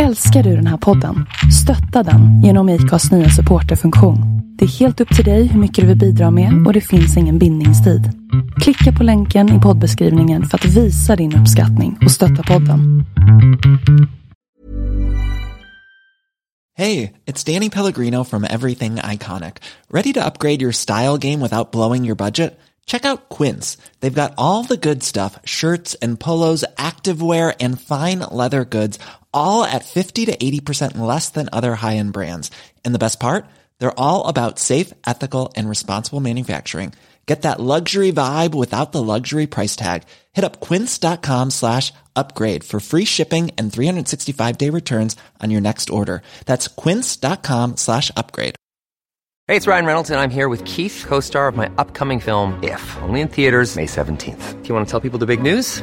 Älskar du den här podden? Stötta den genom IKAs nya supporterfunktion. Det är helt upp till dig hur mycket du vill bidra med och det finns ingen bindningstid. Klicka på länken i poddbeskrivningen för att visa din uppskattning och stötta podden. Hej, det är Danny Pellegrino from Everything Iconic. Ready to upgrade your style game without blowing your budget? Check out Quince. They've got all the good stuff shirts and polos, activewear, and fine leather goods, all at 50 to 80% less than other high end brands. And the best part? They're all about safe, ethical, and responsible manufacturing. Get that luxury vibe without the luxury price tag. Hit up quince.com slash upgrade for free shipping and 365 day returns on your next order. That's quince.com slash upgrade. Hey, it's Ryan Reynolds, and I'm here with Keith, co star of my upcoming film, If, only in theaters, May 17th. Do you want to tell people the big news?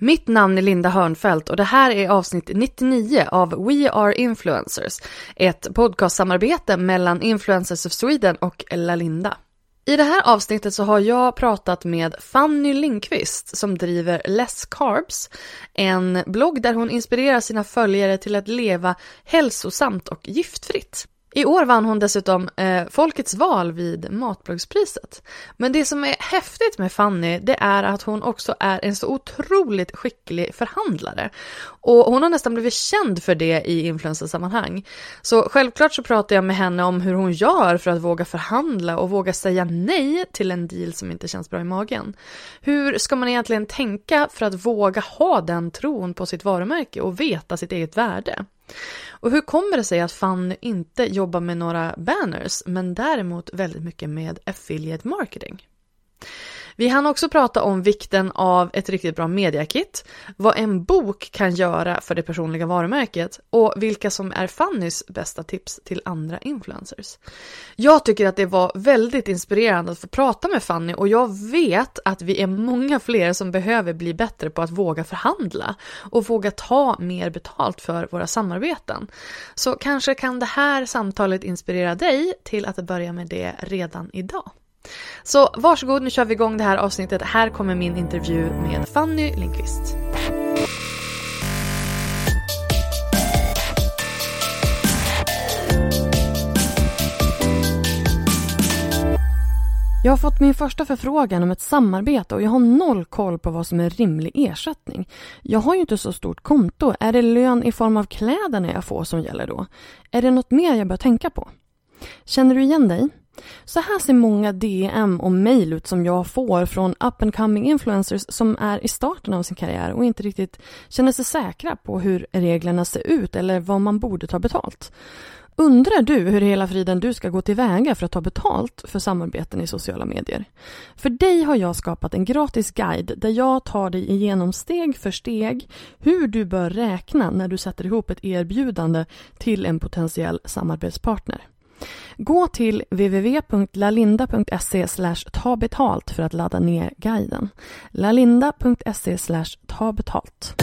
Mitt namn är Linda Hörnfeldt och det här är avsnitt 99 av We Are Influencers, ett podcastsamarbete mellan Influencers of Sweden och LaLinda. I det här avsnittet så har jag pratat med Fanny Lindqvist som driver Less Carbs, en blogg där hon inspirerar sina följare till att leva hälsosamt och giftfritt. I år vann hon dessutom eh, Folkets val vid Matbloggspriset. Men det som är häftigt med Fanny, det är att hon också är en så otroligt skicklig förhandlare. Och hon har nästan blivit känd för det i influencersammanhang. Så självklart så pratar jag med henne om hur hon gör för att våga förhandla och våga säga nej till en deal som inte känns bra i magen. Hur ska man egentligen tänka för att våga ha den tron på sitt varumärke och veta sitt eget värde? Och hur kommer det sig att Fanny inte jobbar med några banners men däremot väldigt mycket med affiliate marketing? Vi hann också prata om vikten av ett riktigt bra mediakit, vad en bok kan göra för det personliga varumärket och vilka som är Fannys bästa tips till andra influencers. Jag tycker att det var väldigt inspirerande att få prata med Fanny och jag vet att vi är många fler som behöver bli bättre på att våga förhandla och våga ta mer betalt för våra samarbeten. Så kanske kan det här samtalet inspirera dig till att börja med det redan idag. Så varsågod, nu kör vi igång det här avsnittet. Här kommer min intervju med Fanny Lindqvist. Jag har fått min första förfrågan om ett samarbete och jag har noll koll på vad som är rimlig ersättning. Jag har ju inte så stort konto. Är det lön i form av kläderna jag får som gäller då? Är det något mer jag bör tänka på? Känner du igen dig? Så här ser många DM och mail ut som jag får från up and coming influencers som är i starten av sin karriär och inte riktigt känner sig säkra på hur reglerna ser ut eller vad man borde ta betalt. Undrar du hur hela friden du ska gå tillväga för att ta betalt för samarbeten i sociala medier? För dig har jag skapat en gratis guide där jag tar dig igenom steg för steg hur du bör räkna när du sätter ihop ett erbjudande till en potentiell samarbetspartner. Gå till www.lalinda.se ta betalt för att ladda ner guiden. lalinda.se ta betalt.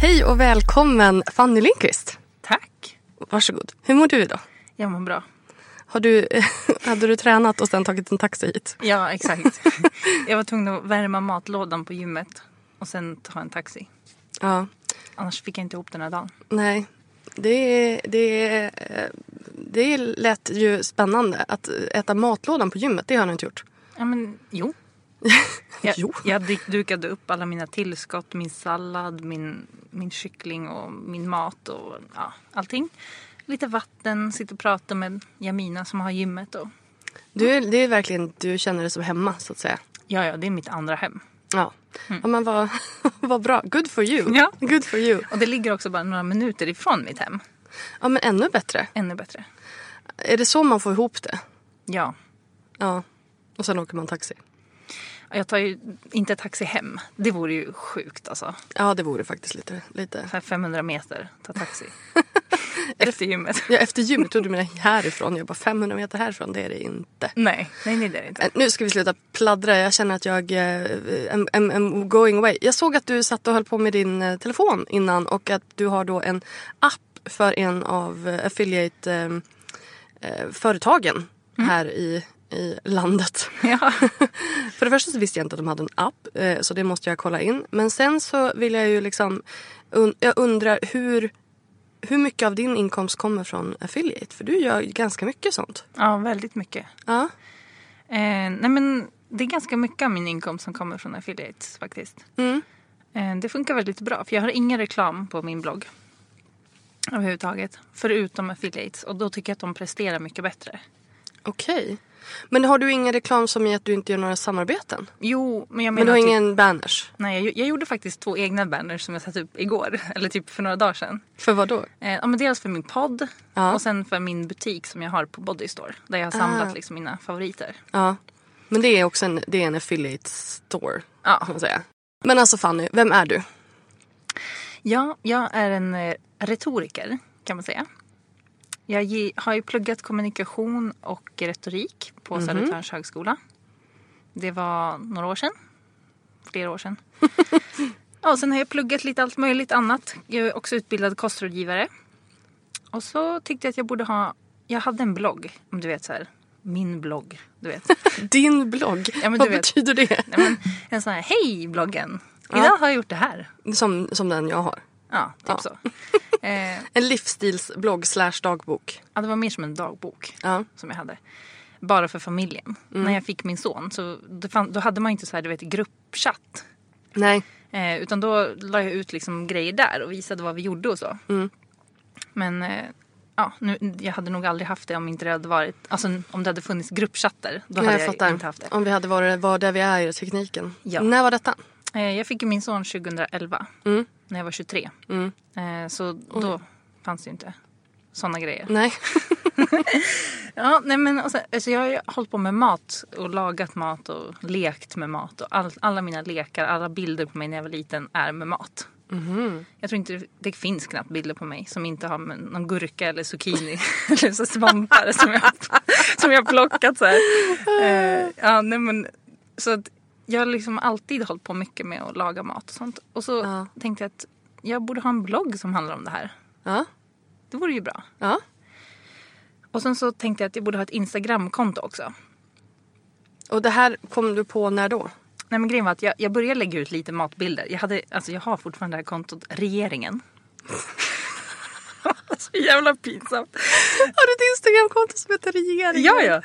Hej och välkommen Fanny Lindqvist. Tack. Varsågod. Hur mår du idag? Jag mår bra. Har du, hade du tränat och sen tagit en taxi hit? Ja, exakt. jag var tvungen att värma matlådan på gymmet och sen ta en taxi. Ja. Annars fick jag inte ihop den här dagen. Nej, det, det, det lät ju spännande. Att äta matlådan på gymmet, det har jag inte gjort. Ja, men jo. Jag, Jo. jag dukade upp alla mina tillskott, min sallad, min, min kyckling och min mat och ja, allting. Lite vatten, sitter och pratar med Jamina som har gymmet. Och, Du, är- det är verkligen, du känner dig som hemma så att säga. ja, ja, det är mitt andra hem. Ja, ja men vad, vad bra. Good for you. Ja. Good for you. Och det ligger också bara några minuter ifrån mitt hem. Ja, men ännu bättre. Ännu bättre. Är det så man får ihop det? Ja. Ja. Och sen åker man taxi. Jag tar ju inte taxi hem. Det vore ju sjukt alltså. Ja, det vore faktiskt lite. lite. Så här 500 meter, ta taxi. Efter gymmet. Ja, efter gymmet. Trodde du menade härifrån. Jag bara 500 meter härifrån. Det är det inte. Nej, nej, nej det är det inte. Eh, Nu ska vi sluta pladdra. Jag känner att jag är I'm, I'm, I'm going away. Jag såg att du satt och höll på med din eh, telefon innan och att du har då en app för en av eh, affiliate-företagen här i, i landet. Ja. För det första så visste jag inte att de hade en app eh, så det måste jag kolla in. Men sen så vill jag ju liksom jag undrar hur, hur mycket av din inkomst kommer från affiliate? För du gör ganska mycket sånt. ja, väldigt mycket. Ja. Eh, nej men det är ganska mycket av min inkomst som kommer från affiliates faktiskt. Mm. Eh, det funkar väldigt bra för jag har ingen reklam på min blogg. Överhuvudtaget. Förutom affiliates och då tycker jag att de presterar mycket bättre. Okej. Men har du ingen reklam som i att du inte gör några samarbeten? Jo, men jag Men menar du har typ, ingen banners? Nej, jag, jag gjorde faktiskt två egna banners som jag satte upp igår. Eller typ för några dagar sedan. För vad då? Eh, ja, men dels för min podd Ja. och sen för min butik som jag har på Bodystore. Där jag har samlat Ah. liksom mina favoriter. Ja. Men det är också en, det är en affiliate store. Ja. Kan man säga. Men alltså Fanny, vem är du? Ja, jag är en eh, retoriker kan man säga. Jag har ju pluggat kommunikation och retorik på Mhm. Södertörns högskola. Det var några år sedan. Flera år sedan. ja, och sen har jag pluggat lite allt möjligt annat. Jag är också utbildad kostrådgivare. Och så tyckte jag att jag borde ha... Jag hade en blogg, om du vet så här. Min blogg, du vet. Din blogg. Ja, vad vet. betyder det? Nej, men, en sån här, hej bloggen! Idag har jag gjort det här. Som, som den jag har. Ja, typ Ja. så. En livsstilsblogg slash dagbok. ja, det var mer som en dagbok. Ja. som jag hade. Bara för familjen. Mm. När jag fick min son så fann, då hade man inte så här, du vet, gruppchatt. Nej. Eh, utan då la jag ut liksom grejer där och visade vad vi gjorde och så. Mm. Men eh, ja, nu, jag hade nog aldrig haft det om inte det hade varit, alltså om det hade funnits gruppchatter. Då hade jag jag, inte haft det. Om vi hade varit var där vi är i tekniken. Ja. När var detta? Eh, jag fick min son 2011. Mm. När jag var 23. Mm. Eh, så då fanns det ju inte sådana grejer. Nej. Ja, nej men alltså, alltså jag har ju hållit på med mat och lagat mat och lekt med mat. Och all, alla mina lekar, alla bilder på mig när jag var liten är med mat. Jag tror inte det, det finns knappt bilder på mig som inte har med någon gurka eller zucchini eller så svampar som jag, som jag plockat så. Eh, ja, nej men, så att jag har liksom alltid hållit på mycket med att laga mat och sånt. Och så Ja. tänkte jag att jag borde ha en blogg som handlar om det här. Ja. Det vore ju bra. Ja. Och sen så tänkte jag att jag borde ha ett Instagramkonto också. Och det här kom du på när då? Nej men grejen var att jag, jag började lägga ut lite matbilder. Jag, hade, alltså jag har fortfarande det här kontot Regeringen. Så jävla pinsamt. Har du ett Instagramkonto som heter regeringen? Ja, ja.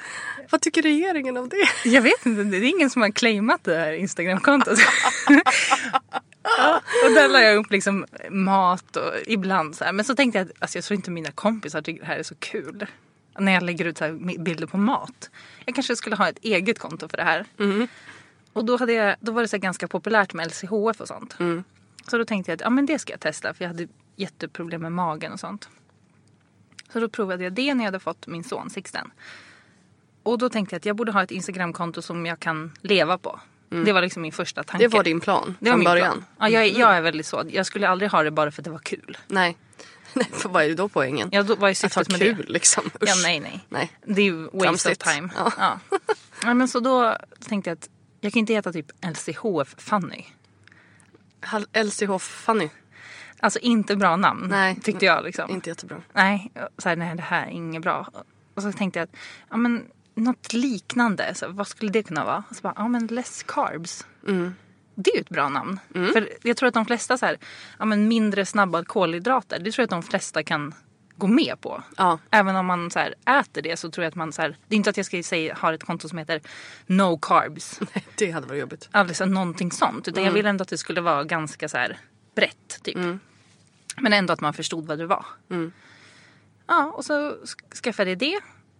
Vad tycker regeringen om det? Jag vet inte, det är ingen som har claimat det här Instagramkontot. ja, och där la jag upp liksom mat och ibland så här. Men så tänkte jag att alltså jag tror inte mina kompisar tycker det här är så kul. När jag lägger ut så här bilder på mat. Jag kanske skulle ha ett eget konto för det här. Och då, hade jag, då var det så ganska populärt med LCHF och sånt. Så då tänkte jag att ja, men det ska jag testa för jag hade jätteproblem med magen och sånt. Så då provade jag det när jag hade fått min son Sixten. Och då tänkte jag att jag borde ha ett Instagramkonto som jag kan leva på. Det var liksom min första tanke. Det var din plan Det var från min början? plan. Ja, jag, är- jag är väldigt så. Jag skulle aldrig ha det bara för att det var kul. Nej. Nej, för vad är då poängen? Ja, då var ju Att ha syftet med kul det. liksom. Ja, Usch. nej, nej. Nej. Det är ju waste Tramsigt. of time. Ja. Ja. Ja. men så då tänkte jag att jag kan inte heta typ LCHF Fanny. Alltså inte bra namn Nej. tyckte jag liksom. Inte jättebra. Nej, så här, nej det här är inget bra. Och så tänkte jag att ja, men, något liknande, så, vad skulle det kunna vara? Så bara, ja men less carbs. Det är ju ett bra namn. För jag tror att de flesta så här, ja, men mindre snabba kolhydrater, det tror jag att de flesta kan gå med på. Ja. Även om man så här, äter det så tror jag att man så här, det är inte att jag ska säga har ett konto som heter no carbs. Det hade varit jobbigt. Alltså någonting sånt. Utan jag ville ändå att det skulle vara ganska så här brett typ. Men ändå att man förstod vad det var. Ja, och så sk- skaffade jag det.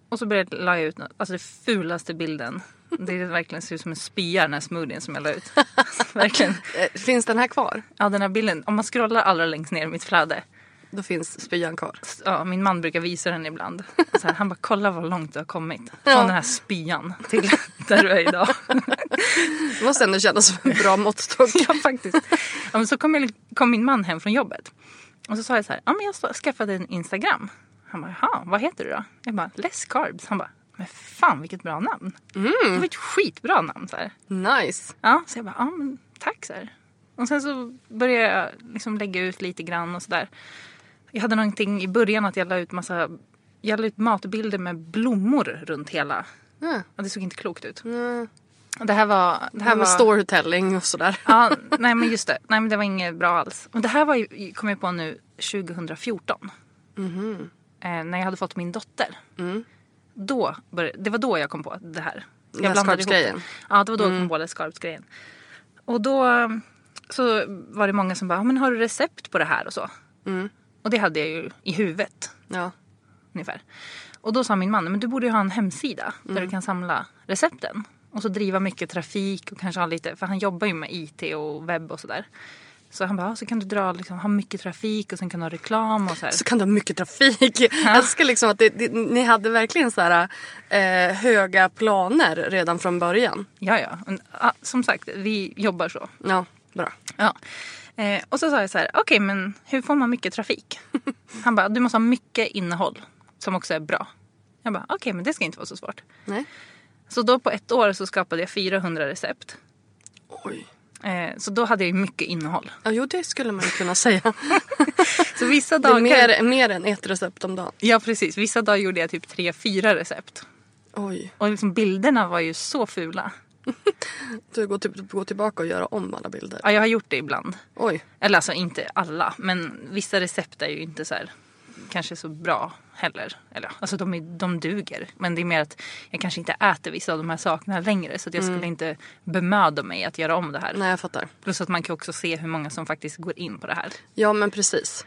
Och så började la jag ut något, alltså det fulaste bilden. Det är verkligen ser ut som en spya den här smoothien som jag la ut. verkligen. Eh, Finns den här kvar? Ja den här bilden, om man scrollar allra längst ner i mitt flöde. Då finns spyan kvar. Ja, min man brukar visa den ibland. Här, han bara, kolla vad långt du har kommit. Från Ja. den här spyan till där du är idag. Det måste ändå kännas som en bra måttstock. ja, faktiskt. Ja, så kom, jag, kom min man hem från jobbet. Och så sa jag så här, ja men jag har skaffat en Instagram. Han bara, jaha, vad heter du då? Jag bara, Less Carbs. Han bara, men fan vilket bra namn. Det var ett skitbra namn så här. Nice. Ja, så jag bara, ja men tack så här. Och sen så började jag liksom lägga ut lite grann och sådär. Jag hade någonting i början att jag la ut massa, jag la ut matbilder med blommor runt hela. Ja. Och det såg inte klokt ut. Och det här var... Det här Här var med storytelling och sådär. Ja, nej men just det. Nej men det var inget bra alls. Och det här var ju, kom jag på nu 2014. Eh, när jag hade fått min dotter. Då började, det var då jag kom på det här. Jag Les blandade ihop. Ja, det var då jag kom på Les Carbs-grejen. Och då så var det många som bara, "Ja, men har du recept på det här och så? Och det hade jag ju i huvudet Ja. ungefär. Och då sa min man, men du borde ju ha en hemsida där du kan samla recepten. Och så driva mycket trafik och kanske ha lite, för han jobbar ju med IT och webb och sådär. Så han bara, "Ja, så kan du dra, liksom, ha mycket trafik och sen kan du ha reklam och så här. Så kan du ha mycket trafik. Jag älskar liksom att det, det, ni hade verkligen så här, eh, höga planer redan från början. Ja, ja. Ja. Som sagt, vi jobbar så. Ja, bra. Ja. Eh, och så sa jag så här, okej men hur får man mycket trafik? Han bara, du måste ha mycket innehåll som också är bra. Jag bara, okej men det ska inte vara så svårt. Nej. Så då på ett år så skapade jag 400 recept. Oj. Eh, så då hade jag ju mycket innehåll. Ja, jo, det skulle man ju kunna säga. Så vissa Det är dagar... mer, mer än ett recept om dagen. Ja precis, vissa dagar gjorde jag typ tre, fyra recept. Oj. Och liksom bilderna var ju så fula. Du går, typ, gå tillbaka och göra om alla bilder. Ja, jag har gjort det ibland. Oj. Eller alltså inte alla, men vissa recept är ju inte så här, kanske så bra heller. Eller alltså de, är, de duger. Men det är mer att jag kanske inte äter vissa av de här sakerna längre. Så jag skulle inte bemöda mig att göra om det här. Nej, jag fattar. Plus att man kan också se hur många som faktiskt går in på det här. Ja, men precis.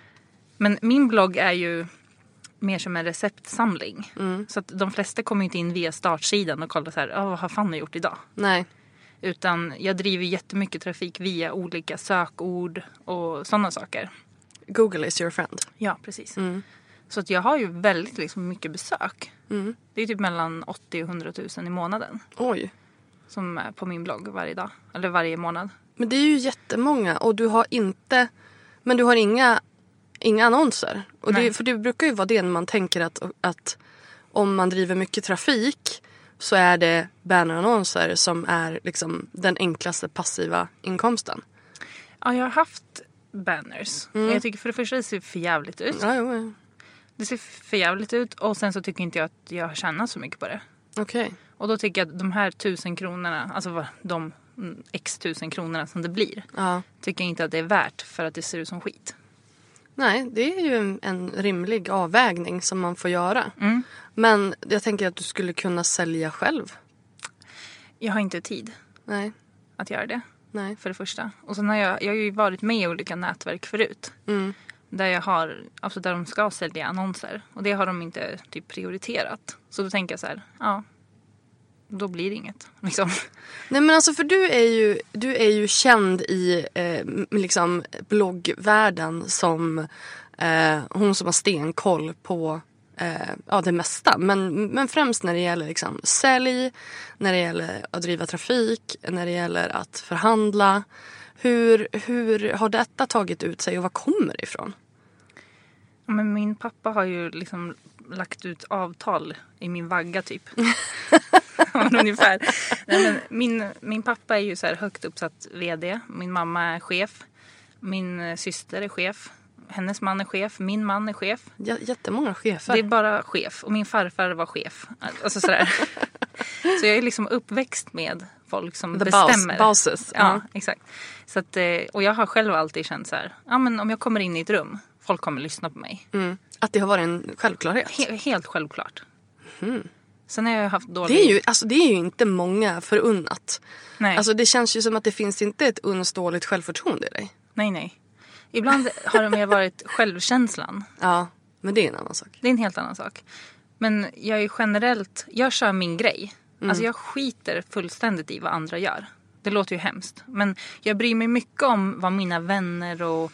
Men min blogg är ju mer som en receptsamling. Så att de flesta kommer inte in via startsidan och kollar så här, "Ah, vad har Fanny gjort idag? Nej. Utan jag driver jättemycket trafik via olika sökord och sådana saker. Google is your friend. Ja, precis. Så att jag har ju väldigt liksom, mycket besök. Det är typ mellan 80 och 100 000 i månaden Oj. som är på min blogg varje dag. Eller varje månad. Men det är ju jättemånga och du har inte... Men du har inga, inga annonser. Och det, för det brukar ju vara det när man tänker att, att om man driver mycket trafik så är det bannerannonser som är liksom den enklaste passiva inkomsten. Ja, jag har haft banners. Jag tycker för det första det ser för jävligt ut. Ja, jo, ja. Det ser för jävligt ut och sen så tycker inte jag att jag har tjänat så mycket på det. Okej. Och då tycker jag att de här tusen kronorna, alltså de mm, x tusen kronorna som det blir. Ja. Tycker jag inte att det är värt för att det ser ut som skit. Nej, det är ju en, en rimlig avvägning som man får göra. Mm. Men jag tänker att du skulle kunna sälja själv. Jag har inte tid Nej, att göra det. Nej. För det första. Och sen har jag, jag har ju varit med i olika nätverk förut. Mm. Där jag har, alltså där de ska sälja annonser. Och det har de inte typ prioriterat. Så då tänker jag så här, ja. Då blir det inget. Liksom. Nej men alltså för du är ju, du är ju känd i eh, liksom bloggvärlden som eh, hon som har stenkoll på eh, ja, det mesta. Men, men främst när det gäller liksom sälj, när det gäller att driva trafik, när det gäller att förhandla. Hur, hur har detta tagit ut sig och var kommer det ifrån? Men min pappa har ju liksom lagt ut avtal i min vagga typ. Ungefär. Nej, men min, min pappa är ju så högt uppsatt vd. Min mamma är chef. Min eh, syster är chef. Hennes man är chef. Min man är chef. J- jättemånga chefer. Det är bara chef. Och min farfar var chef. Alltså sådär. Så jag är liksom uppväxt med folk som The bestämmer. boss- bosses. Ja, exakt. Så att, eh, och jag har själv alltid känt så här. Ja, men om jag kommer in i ett rum. Folk kommer lyssna på mig. Mm. Att det har varit en självklarhet. He- helt självklart. Sen har jag haft dålig... Det är, ju, alltså, det är ju inte många förunnat. Nej. Alltså, det känns ju som att det finns inte ett uns dåligt självförtroende i dig. nej, nej. Ibland har det mer varit självkänslan. Ja, men det är en annan sak. Det är en helt annan sak. Men jag är generellt, jag kör min grej. Alltså jag skiter fullständigt i vad andra gör. Det låter ju hemskt. Men jag bryr mig mycket om vad mina vänner och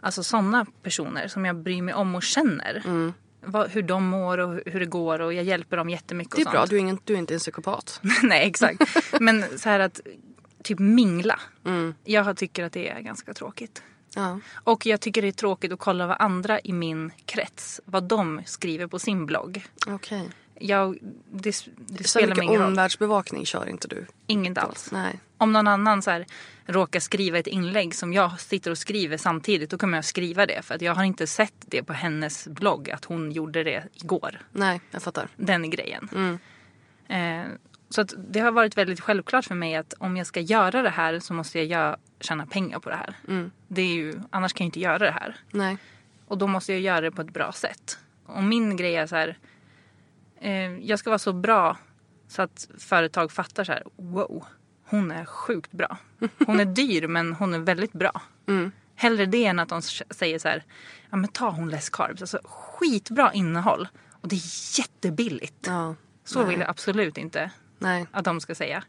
alltså sådana personer som jag bryr mig om och känner. Vad, hur de mår och hur det går och jag hjälper dem jättemycket. Det är bra, du är, ingen, du är inte en psykopat. Nej exakt. Men så här att typ mingla. Jag tycker att det är ganska tråkigt. Ja. Och jag tycker det är tråkigt att kolla vad andra i min krets, vad de skriver på sin blogg. Okej. Jag, det, det Så spelar mycket ingen roll. omvärldsbevakning kör inte du? Inget alls. Nej. Om någon annan så här, råkar skriva ett inlägg som jag sitter och skriver samtidigt, då kommer jag skriva det. För att jag har inte sett det på hennes blogg, att hon gjorde det igår. Nej, jag fattar. Den grejen. Eh, så att det har varit väldigt självklart för mig att om jag ska göra det här så måste jag tjäna pengar på det här. Det är ju, annars kan jag inte göra det här. Nej. Och då måste jag göra det på ett bra sätt. Och min grej är så här. Eh, jag ska vara så bra så att företag fattar så här. Wow, hon är sjukt bra. Hon är dyr men hon är väldigt bra. Hellre det än att de säger så här. Ja men ta hon less carbs. Alltså skitbra innehåll. Och det är jättebilligt. Ja. Så vill jag absolut inte Nej. att de ska säga.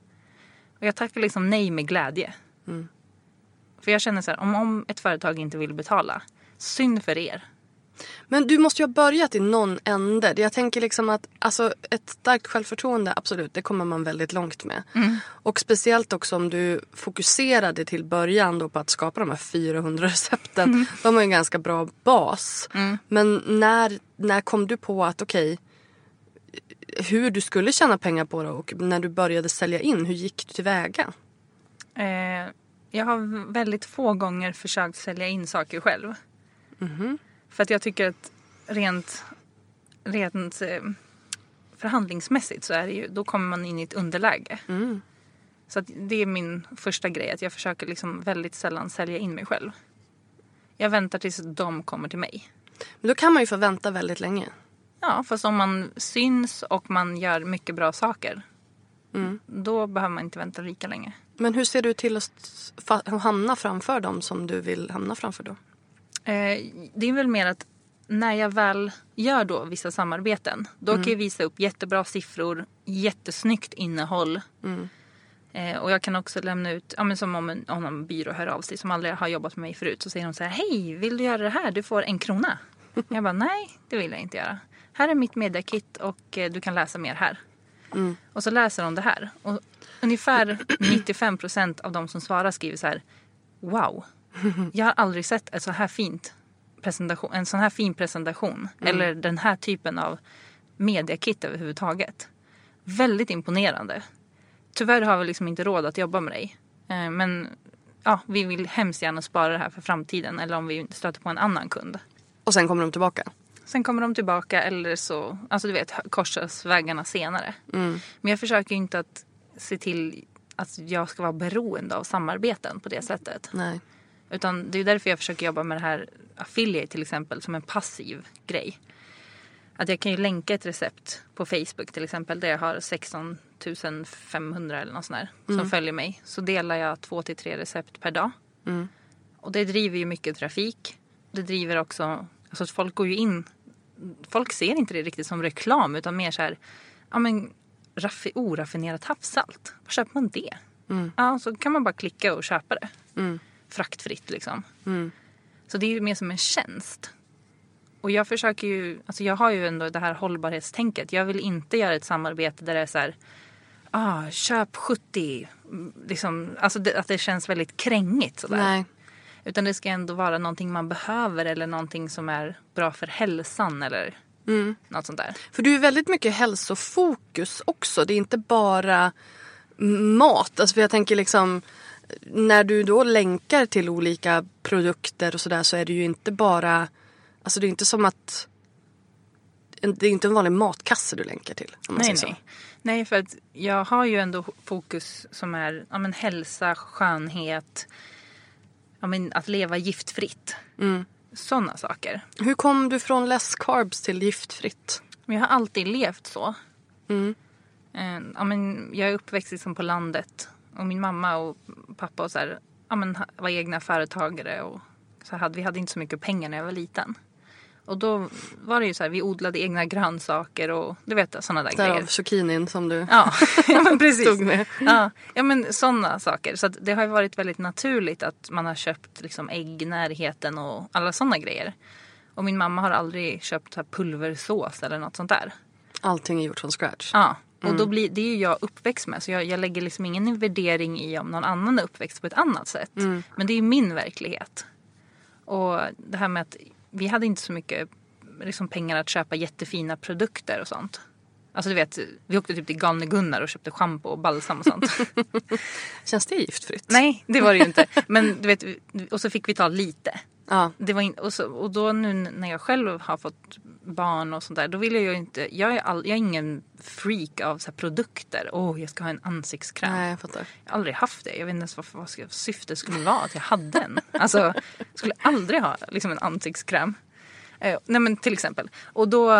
Och jag tackar liksom nej med glädje. För jag känner så här, om, om ett företag inte vill betala, synd för er. Men du måste ju ha börjat i någon ände. Jag tänker liksom att alltså, ett starkt självförtroende, absolut, det kommer man väldigt långt med. Och speciellt också om du fokuserade till början då på att skapa de här 400 recepten. De har ju en ganska bra bas. Men när, när kom du på att okej, hur du skulle tjäna pengar på det och när du började sälja in, hur gick du tillväga? Eh, jag har väldigt få gånger försökt sälja in saker själv. För att jag tycker att rent, rent eh, förhandlingsmässigt så är det ju, då kommer man in i ett underläge. Så att det är min första grej, att jag försöker liksom väldigt sällan sälja in mig själv. Jag väntar tills de kommer till mig. Men då kan man ju få vänta väldigt länge. Ja, fast om man syns och man gör mycket bra saker. Då behöver man inte vänta lika länge. Men hur ser du till att hamna framför dem som du vill hamna framför då? Eh, det är väl mer att när jag väl gör då vissa samarbeten. Då kan jag visa upp jättebra siffror, jättesnyggt innehåll. Eh, och jag kan också lämna ut, ja, men som om en, om en byrå hör av sig som aldrig har jobbat med mig förut. Så säger de så här, hej vill du göra det här? Du får en krona. jag bara, nej det vill jag inte göra. Här är mitt mediakit och eh, du kan läsa mer här. Och så läser de det här. Och ungefär 95% av de som svarar skriver så här, wow. Jag har aldrig sett ett så här fint presentation, en sån här fin presentation. Eller den här typen av mediakit överhuvudtaget. Väldigt imponerande. Tyvärr har vi liksom inte råd att jobba med dig. Eh, Men ja, vi vill hemskt gärna spara det här för framtiden. Eller om vi stöter på en annan kund. Och sen kommer de tillbaka. Sen kommer de tillbaka eller så, alltså du vet, korsas vägarna senare. Men jag försöker inte att se till att jag ska vara beroende av samarbeten på det sättet. Nej. Utan det är därför jag försöker jobba med det här affiliate till exempel som en passiv grej. Att jag kan ju länka ett recept på Facebook till exempel där jag har 16 500 eller något sånt där som följer mig. Så delar jag två till tre recept per dag. Och det driver ju mycket trafik. Det driver också, alltså att folk går ju in, folk ser inte det riktigt som reklam utan mer så här, ja men raffi, oraffinerat havssalt, var köper man det? Ja, så kan man bara klicka och köpa det. Fraktfritt liksom. Så det är ju mer som en tjänst. Och jag försöker ju, alltså jag har ju ändå det här hållbarhetstänket. Jag vill inte göra ett samarbete där det är så här, ah, köp 70. Mm, Liksom, alltså det, att det känns väldigt krängigt sådär. Nej. Utan det ska ändå vara någonting man behöver eller någonting som är bra för hälsan eller något sånt där. För du är väldigt mycket hälsofokus också. Det är inte bara mat. Alltså för jag tänker liksom när du då länkar till olika produkter och sådär så är det ju inte bara Alltså det är inte som att det är inte en vanlig matkasse du länkar till. Nej, nej. Nej, för att jag har ju ändå fokus som är ja, men hälsa, skönhet, ja, men att leva giftfritt. Sådana saker. Hur kom du från less carbs till giftfritt? Jag har alltid levt så. Eh, Ja, men jag är uppväxt liksom på landet. Och min mamma och pappa och så här, ja, men, var egna företagare. Och så hade, vi hade inte så mycket pengar när jag var liten. Och då var det ju så här, vi odlade egna grönsaker och du vet sådana där grejer. Därav zucchinin som du Ja, ja men precis. stod med. Ja, ja men sådana saker. Så det har ju varit väldigt naturligt att man har köpt liksom ägg närheten och alla sådana grejer. Och min mamma har aldrig köpt här pulversås eller något sånt där. Allting är gjort från scratch. Ja, och då blir, det är ju jag uppväxt med. Så jag, jag lägger liksom ingen värdering i om någon annan är uppväxt på ett annat sätt. Men det är ju min verklighet. Och det här med att vi hade inte så mycket liksom, pengar att köpa jättefina produkter och sånt. Alltså du vet, vi åkte typ till Galne Gunnar och köpte schampo och balsam och sånt. Känns det giftfritt? Nej, det var det ju inte. Men du vet, och så fick vi ta lite. Ja. Det var in, och, så, och då nu när jag själv har fått barn och sånt där, då vill jag ju inte, jag är, all, jag är ingen freak av så produkter. Åh, oh, jag ska ha en ansiktskräm. Nej, jag fattar. Jag har aldrig haft det. Jag vet inte ens vad, vad ska, syftet skulle vara att jag hade en. Alltså, jag skulle aldrig ha liksom, en ansiktskräm. Eh, nej men till exempel. Och då,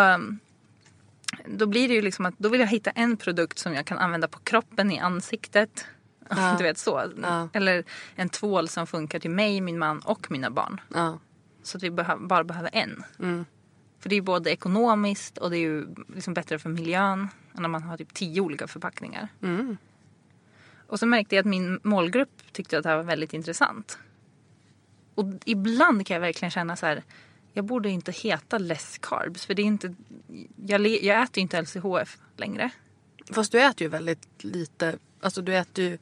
då blir det ju liksom att då vill jag hitta en produkt som jag kan använda på kroppen, i ansiktet. Ja. Du vet så. Ja. Eller en tvål som funkar till mig, min man och mina barn. Ja. Så att vi bara behöver en. Mm. För det är ju både ekonomiskt och det är ju liksom bättre för miljön än när man har typ tio olika förpackningar. Mm. Och så märkte jag att min målgrupp tyckte att det här var väldigt intressant. Och ibland kan jag verkligen känna så här. Jag borde inte heta less carbs för det är inte. Jag, le- jag äter ju inte LCHF längre. Fast du äter ju väldigt lite. Alltså du äter ju,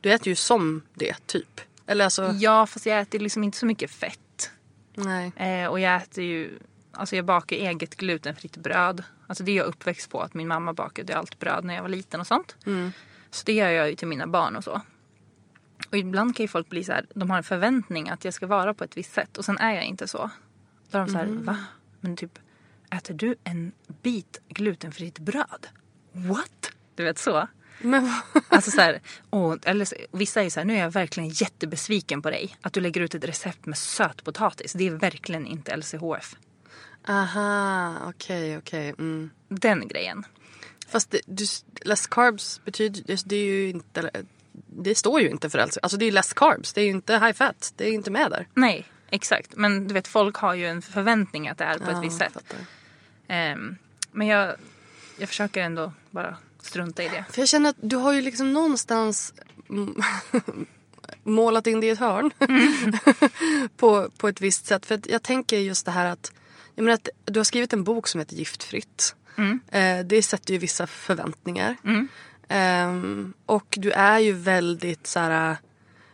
du äter ju som det typ. Eller alltså. Ja fast jag äter liksom inte så mycket fett. Nej. Eh, och jag äter ju. Alltså jag bakar eget glutenfritt bröd. Alltså det är jag uppväxt på att min mamma bakade allt bröd när jag var liten och sånt. Så det gör jag ju till mina barn och så. Och ibland kan ju folk bli så här, de har en förväntning att jag ska vara på ett visst sätt och sen är jag inte så. Då är de så här, va? Men typ, äter du en bit glutenfritt bröd? What? Du vet så. Men vad- Alltså så här, och, eller vissa är ju så här, nu är jag verkligen jättebesviken på dig. Att du lägger ut ett recept med sötpotatis. Det är verkligen inte LCHF. Aha, okej, okej. Mm. Den grejen. Fast det, du, less carbs betyder det, är ju inte... Det står ju inte för LC. Alltså det är less carbs. Det är ju inte high fat. Det är ju inte med där. Nej, exakt. Men du vet, folk har ju en förväntning att det är på ett visst sätt. Ehm, men jag, jag försöker ändå bara strunta i det. För jag känner att du har ju liksom någonstans mm, målat in det i ett hörn. på, på ett visst sätt. För jag tänker just det här att, jag menar att du har skrivit en bok som heter Giftfritt. Eh, det sätter ju vissa förväntningar. Ehm, och du är ju väldigt så här,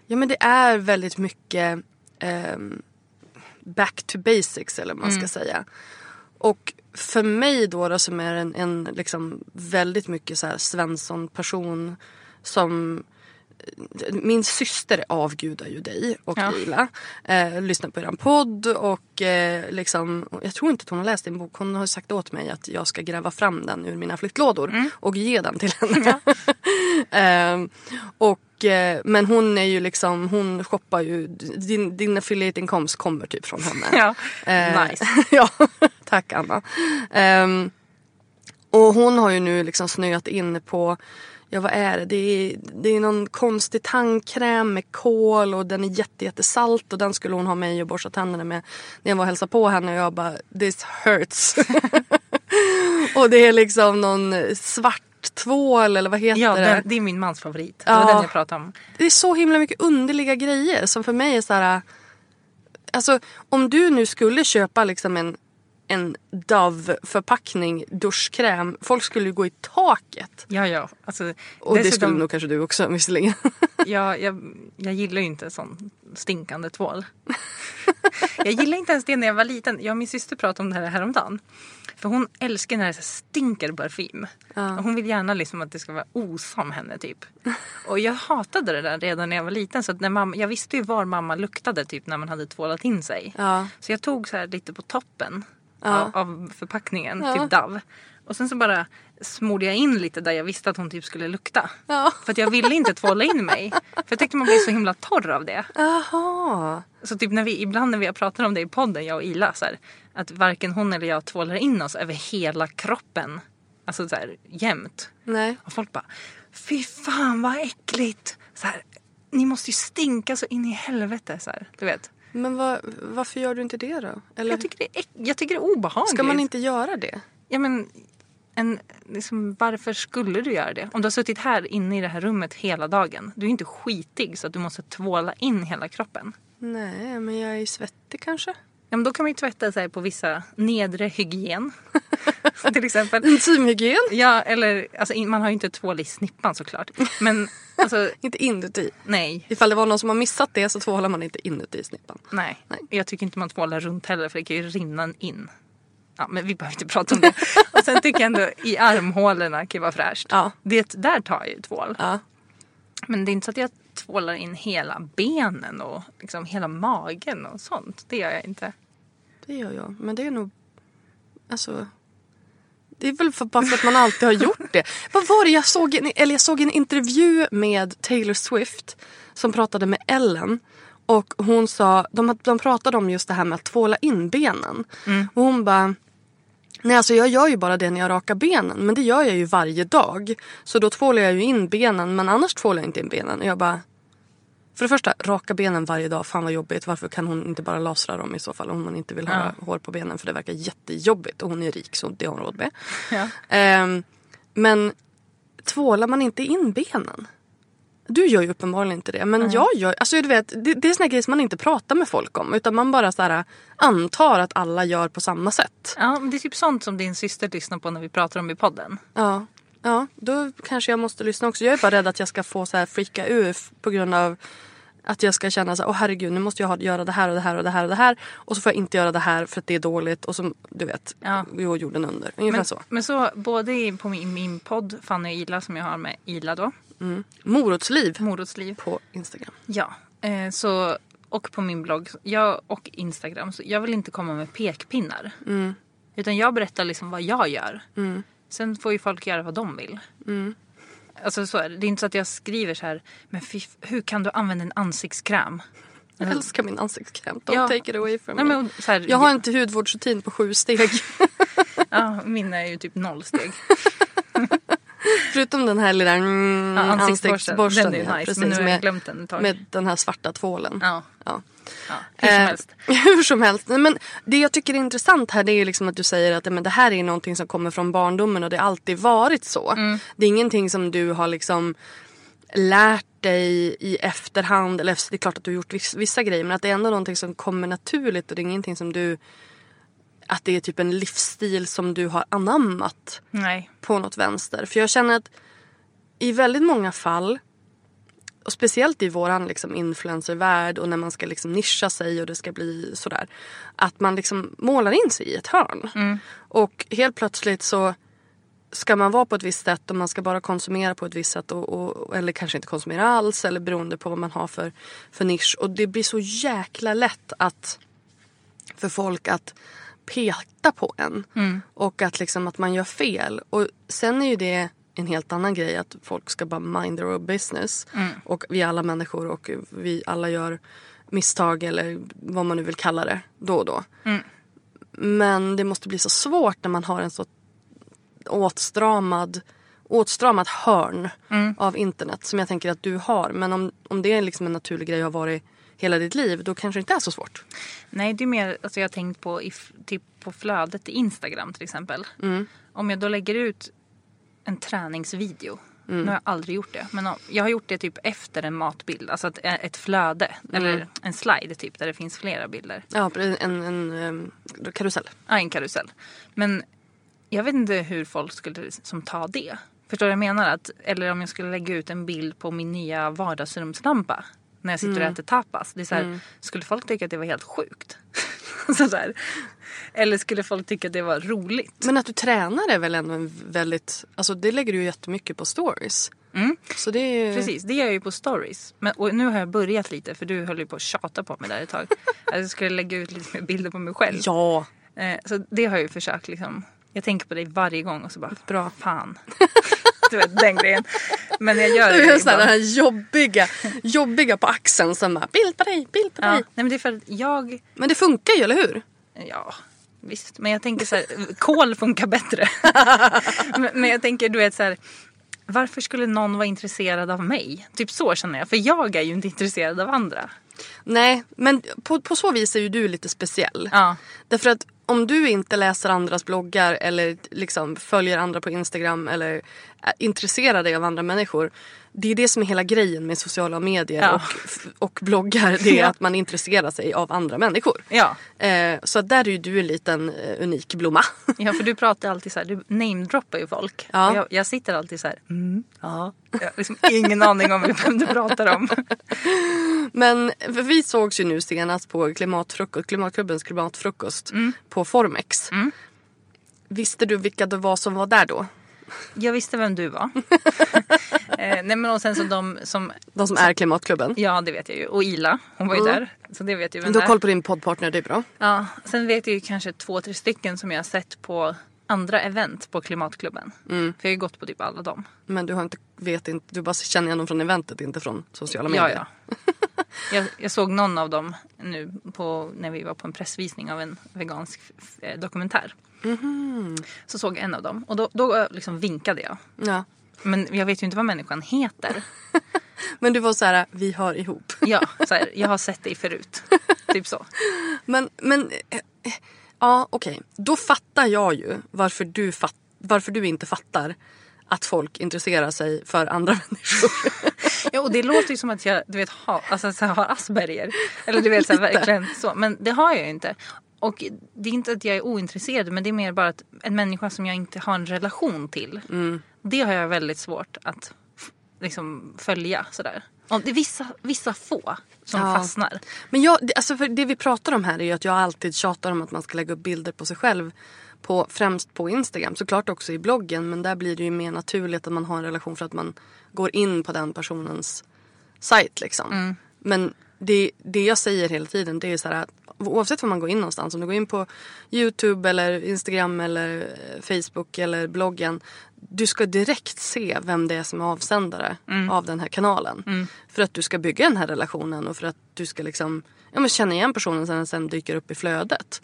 ja men det är väldigt mycket ehm, back to basics eller vad man ska säga. Och för mig då, då som är en, en liksom väldigt mycket så här Svensson-person som min syster avgudar ju dig och Ja. Lila. Eh, lyssnar på er podd och eh, liksom, jag tror inte att hon har läst din bok. Hon har sagt åt mig att jag ska gräva fram den ur mina flyttlådor och ge den till henne. eh, och, men hon är ju liksom, hon shoppar ju, din, din affiliate-inkomst kommer typ från henne. Ja, Eh, nice. ja, tack Anna. Ehm, och hon har ju nu liksom snöat in på, ja vad är det? Det är, det är någon konstig tandkräm med kol och den är jätte, jättesalt och den skulle hon ha mig och borsta tänderna med när jag var och hälsade på henne och jag bara this hurts. och det är liksom någon svart tvål eller vad heter Ja, det? den, det är min mans favorit. Det Ja. var den jag pratade om. det är så himla mycket underliga grejer som för mig är så här. Alltså om du nu skulle köpa liksom en, en Dove-förpackning duschkräm. Folk skulle ju gå i taket. Ja, ja. Alltså, Och det skulle nog kanske du också visserligen. Ja, jag, jag gillar ju inte sån stinkande tvål. jag gillar inte ens det när jag var liten. Jag och min syster pratade om det här häromdagen. För hon älskar när det stinker parfym. Och hon vill gärna liksom att det ska vara osa om henne typ. Och jag hatade det där redan när jag var liten. Så när mamma, jag visste ju var mamma luktade typ när man hade tvålat in sig. Ja. Så jag tog så här lite på toppen Ja. av, av förpackningen, Ja. typ Dove. Och sen så bara smorde jag in lite där jag visste att hon typ skulle lukta. Ja. För att jag ville inte tvåla in mig. För jag tyckte man blev så himla torr av det. Jaha. Så typ när vi, ibland när vi har pratat om det i podden, jag och Ila, så här, att varken hon eller jag tvålar in oss över hela kroppen. Alltså så här, jämt. Nej. Och folk bara, fy fan vad äckligt. Så här, ni måste ju stinka så in i helvete. Så här, du vet. Men vad, varför gör du inte det då? Eller Jag tycker, det är, jag tycker det är obehagligt. ska man inte göra det? Ja men, en, liksom, varför skulle du göra det? Om du har suttit här inne i det här rummet hela dagen. Du är inte skitig så att du måste tvåla in hela kroppen. Nej, men jag är svettig kanske. Ja, men då kan man ju tvätta här på vissa nedre hygien. till exempel. Intimhygien? Ja, eller alltså, man har ju inte tvål i snippan såklart. Men alltså, Inte inuti. nej. Ifall det var någon som har missat det så tvålar man inte inuti snippan. Nej. Nej. Jag tycker inte man tvålar runt heller för det kan ju rinna in. Ja, men vi behöver inte prata om det. Och sen tycker jag ändå i armhålorna kan vara fräscht. Ja. Det där tar jag ju tvål. Ja. Men det är inte så att jag tvålar in hela benen och liksom hela magen och sånt. Det gör jag inte. Det gör jag. Men det är nog... Alltså... Det är väl för, bara för att man alltid har gjort det. Vad var det jag såg? En, eller jag såg en intervju med Taylor Swift som pratade med Ellen. Och hon sa, de, de pratade om just det här med att tvåla in benen. Och hon bara, nej alltså jag gör ju bara det när jag rakar benen. Men det gör jag ju varje dag. Så då tvålar jag ju in benen men annars tvålar jag inte in benen. Och jag bara, för det första, raka benen varje dag, fan vad jobbigt. Varför kan hon inte bara lasra dem i så fall om hon inte vill ha hår på benen? För det verkar jättejobbigt och hon är rik så det har hon råd med. Ja. Ehm, men tvålar man inte in benen? Du gör ju uppenbarligen inte det. Men jag gör, alltså du vet, det, det är såna grejer som man inte pratar med folk om. Utan man bara så här, antar att alla gör på samma sätt. Ja, men det är typ sånt som din syster lyssnar på när vi pratar om i podden. Ja, ja, då kanske jag måste lyssna också. Jag är bara rädd att jag ska få så här freaka ur på grund av att jag ska känna så här, åh herregud nu måste jag göra det här och det här och det här och det här. Och så får jag inte göra det här för att det är dåligt. Och så, du vet, Ja. går jorden under. Ungefär Men så. men så både i- på min, min podd Fanny och Ila som jag har med Ila då. Morotsliv Morotsliv. på Instagram. Ja, eh, så, och på min blogg jag, och Instagram. Så jag vill inte komma med pekpinnar. Utan jag berättar liksom vad jag gör. Sen får ju folk göra vad de vill. Alltså så är det. Det är inte så att jag skriver så här, men fy, hur kan du använda en ansiktskräm? Jag älskar min ansiktskräm. Don't Ja. take it away from Nej, me. men, så här, Jag har inte hudvårdsrutin på sju steg. ja, min är ju typ noll steg. Förutom den här lilla mm, Ja, ansiktsborsten. ansiktsborsten. Den är nice, precis, men nu har jag med, glömt den ett tag. med den här svarta tvålen. Ja, Ja. ja, hur som Eh, helst. hur som helst. Men det jag tycker är intressant här det är ju liksom att du säger att men det här är någonting som kommer från barndomen och det har alltid varit så. Mm. Det är ingenting som du har liksom lärt dig i efterhand. Eller det är klart att du har gjort vissa, vissa grejer men att det är ändå någonting som kommer naturligt och det är ingenting som du att det är typ en livsstil som du har anammat Nej. på något vänster. För jag känner att i väldigt många fall och speciellt i våran liksom influencervärld och när man ska liksom nischa sig och det ska bli sådär. Att man liksom målar in sig i ett hörn. Och helt plötsligt så ska man vara på ett visst sätt och man ska bara konsumera på ett visst sätt. Och, och, eller kanske inte konsumera alls eller beroende på vad man har för, för nisch. Och det blir så jäkla lätt att för folk att peta på en. Och att, liksom, att man gör fel. Och sen är ju det en helt annan grej att folk ska bara mind their own business. Och vi är alla människor och vi alla gör misstag eller vad man nu vill kalla det då och då. Men det måste bli så svårt när man har en så åtstramad åtstramat hörn av internet som jag tänker att du har. Men om, om det är liksom en naturlig grej har varit hela ditt liv då kanske det inte är så svårt. Nej, det är mer, alltså jag har tänkt på, i, f- typ på flödet i Instagram till exempel. Mm. Om jag då lägger ut en träningsvideo. Mm. Nu har jag aldrig gjort det. Men jag har gjort det typ efter en matbild. Alltså ett, ett flöde. Mm. Eller en slide typ där det finns flera bilder. Ja, en, en, en, em, karusell. Ja, en karusell. Men jag vet inte hur folk skulle som ta det. Förstår du vad jag menar? Att, eller om jag skulle lägga ut en bild på min nya vardagsrumslampa. När jag sitter och äter tapas. Det är så här, Skulle folk tycka att det var helt sjukt? så där. Eller skulle folk tycka att det var roligt? Men att du tränar är väl ändå en väldigt... Alltså det lägger du ju jättemycket på stories. Så det är ju... Precis, det gör jag ju på stories. Men, och nu har jag börjat lite för du höll ju på att tjata på mig där ett tag. att jag skulle lägga ut lite mer bilder på mig själv. Ja. Eh, så det har jag ju försökt liksom. Jag tänker på dig varje gång och så bara, Bra. fan. du vet den grejen. Men jag gör Du det är här, den här jobbiga, jobbiga på axeln som bara bild på dig, bild på Ja, dig. nej men det är för att jag, Men det funkar ju, eller hur? ja visst. Men jag tänker så här, kol funkar bättre. men, men jag tänker du vet så här. Varför skulle någon vara intresserad av mig? Typ så känner jag. För jag är ju inte intresserad av andra. Nej, men på, på så vis är ju du lite speciell. Ja. Därför att om du inte läser andras bloggar eller liksom följer andra på Instagram eller är intresserar dig av andra människor det är det som är hela grejen med sociala medier Ja. och, och bloggar. Det är Ja. att man intresserar sig av andra människor. Ja. Eh, så där är ju du en liten eh, unik blomma. ja, för du pratar alltid så här, du namedroppar ju folk. Ja. Jag, jag sitter alltid så här, mm, ja. Jag har liksom ingen aning om vem du pratar om. Men vi sågs ju nu senast på klimatfrukost, Klimatklubbens klimatfrukost Mm. på Formex. Visste du vilka det var som var där då? Jag visste vem du var. eh, nej men och sen så de som, De som är Klimatklubben. ja det vet jag ju. Och Ila, hon var ju där. Så det vet jag vem Du har koll på din poddpartner, det är bra. Ja, sen vet jag ju kanske två, tre stycken som jag har sett på andra event på Klimatklubben. Mm. För jag har ju gått på typ alla dem. Men du har inte, vet inte, du bara känner igen dem från eventet, inte från sociala Ja, medier. ja. Jag, jag såg någon av dem nu på, när vi var på en pressvisning av en vegansk eh, dokumentär. Mhm. Så såg jag en av dem och då, då liksom vinkade jag. ja. Men jag vet ju inte vad människan heter. Men du var så här, vi hör ihop. Ja, så här, jag har sett dig förut. Typ så. Men, men eh, ja okej. Då fattar jag ju varför du, fatt, varför du inte fattar att folk intresserar sig för andra människor. Ja, och det låter ju som att jag du vet, har, alltså, så här, har Asperger. Eller du vet så här, verkligen så. Men det har jag ju inte. Och det är inte att jag är ointresserad men det är mer bara att en människa som jag inte har en relation till. Det har jag väldigt svårt att liksom, följa sådär. Och det är vissa, vissa få som Ja. fastnar. Men jag, alltså för det vi pratar om här är ju att jag alltid tjatar om att man ska lägga upp bilder på sig själv. På, främst på Instagram, såklart också i bloggen. Men där blir det ju mer naturligt att man har en relation för att man går in på den personens sajt. Liksom. Men det, det jag säger hela tiden det är så här att oavsett var man går in någonstans. Om du går in på Youtube eller Instagram eller eh, Facebook eller bloggen. Du ska direkt se vem det är som är avsändare av den här kanalen. För att du ska bygga den här relationen och för att du ska liksom ja, men känna igen personen sen den sen dyker upp i flödet.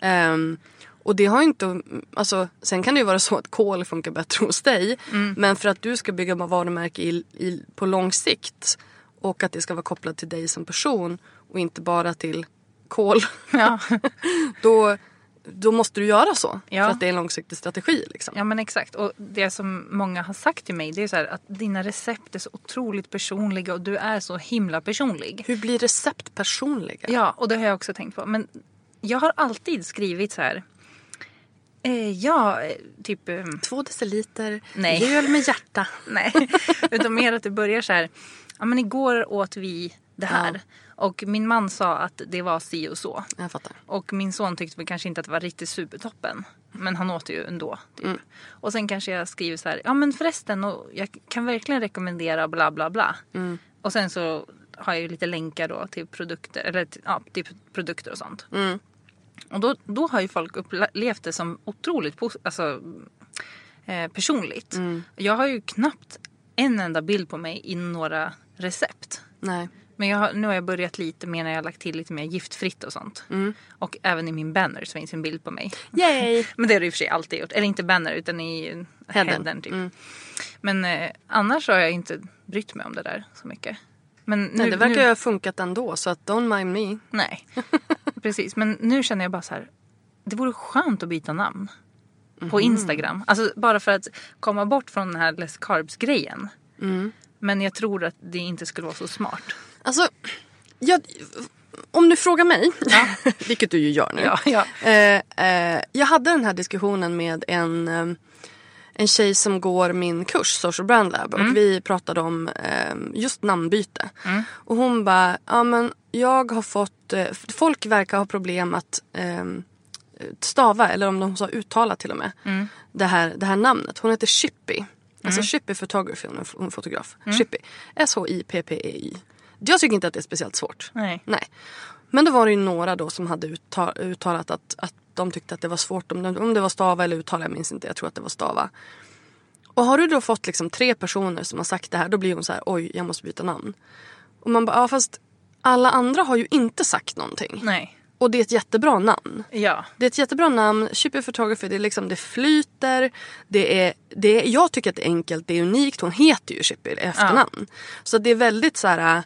Ehm, och det har inte, alltså, sen kan det ju vara så att kol funkar bättre hos dig. Men för att du ska bygga varumärke i, i, på lång sikt och att det ska vara kopplat till dig som person och inte bara till kol. Ja. då, då måste du göra så. Ja. För att det är en långsiktig strategi. Liksom. ja men exakt. Och det som många har sagt till mig det är så här att dina recept är så otroligt personliga och du är så himla personlig. Hur blir recept personliga? Ja, och det har jag också tänkt på. Men jag har alltid skrivit så här. Eh, ja, eh, typ... Eh, Två deciliter Nej. mjöl med hjärta. nej, utan mer att det börjar så här. Ja, men igår åt vi det här. Och min man sa att det var si och så. Jag fattar. Och min son tyckte väl kanske inte att det var riktigt supertoppen. Men han åt det ju ändå. Typ. Mm. Och sen kanske jag skriver så här. Ja men förresten, och jag kan verkligen rekommendera bla bla bla. Mm. Och sen så har jag ju lite länkar då till produkter. Eller ja, till produkter och sånt. Mm. Och då, då har ju folk upplevt det som otroligt alltså, eh, personligt. Mm. Jag har ju knappt en enda bild på mig i några recept. Nej. Men jag nu har jag börjat lite mer när jag har lagt till lite mer giftfritt och sånt. Mm. Och även i min banner så finns en bild på mig. Yay! Men det har du i och för sig alltid gjort. Eller inte banner utan i Headern. typ. Mm. Men eh, annars har jag inte brytt mig om det där så mycket. Men nu, Nej, det verkar nu, ju ha funkat ändå så att don't mind me. Nej, precis. Men nu känner jag bara så här. Det vore skönt att byta namn. Mhm. På Instagram. Alltså bara för att komma bort från den här less carbs grejen. Mm. Men jag tror att det inte skulle vara så smart. Alltså, jag, om du frågar mig, vilket du ju gör nu. Ja, ja. Eh, eh, jag hade den här diskussionen med en, eh, en tjej som går min kurs Social Brand Lab och vi pratade om eh, just namnbyte. Och hon bara, ja men jag har fått, eh, folk verkar ha problem att eh, stava eller om de sa uttala till och med det, här, det här namnet. Hon heter Shippy. Alltså Shippy Photography, hon är fotograf. Shippy. S-H-I-P-P-E-Y. Jag tycker inte att det är speciellt svårt. Nej. Nej. Men då var det ju några då som hade utta- uttalat att, att de tyckte att det var svårt. Om det, om det var stava eller uttala, jag minns inte. Jag tror att det var stava. Och har du då fått liksom tre personer som har sagt det här, då blir hon så här, oj, jag måste byta namn. Och man bara, ja fast alla andra har ju inte sagt någonting. Nej. Och det är ett jättebra namn. Ja. Det är ett jättebra namn. Shippy Photography, det, är liksom, det flyter. Det är, det är, jag tycker att det är enkelt, det är unikt. Hon heter ju Shippy efternamn. Så det är väldigt så här...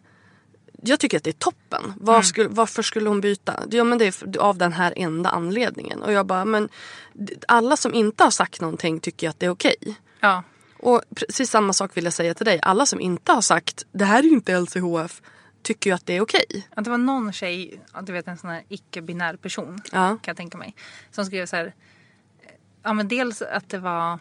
Jag tycker att det är toppen. Var skulle, varför skulle hon byta? Ja men det är av den här enda anledningen. Och jag bara, men alla som inte har sagt någonting tycker att det är okej. Ja. Och precis samma sak vill jag säga till dig. Alla som inte har sagt det här är ju inte LCHF tycker ju att det är okej. Att det var någon tjej, du vet en sån här icke-binär person Ja. kan jag tänka mig. Som skrev så här. Ja men dels att det var.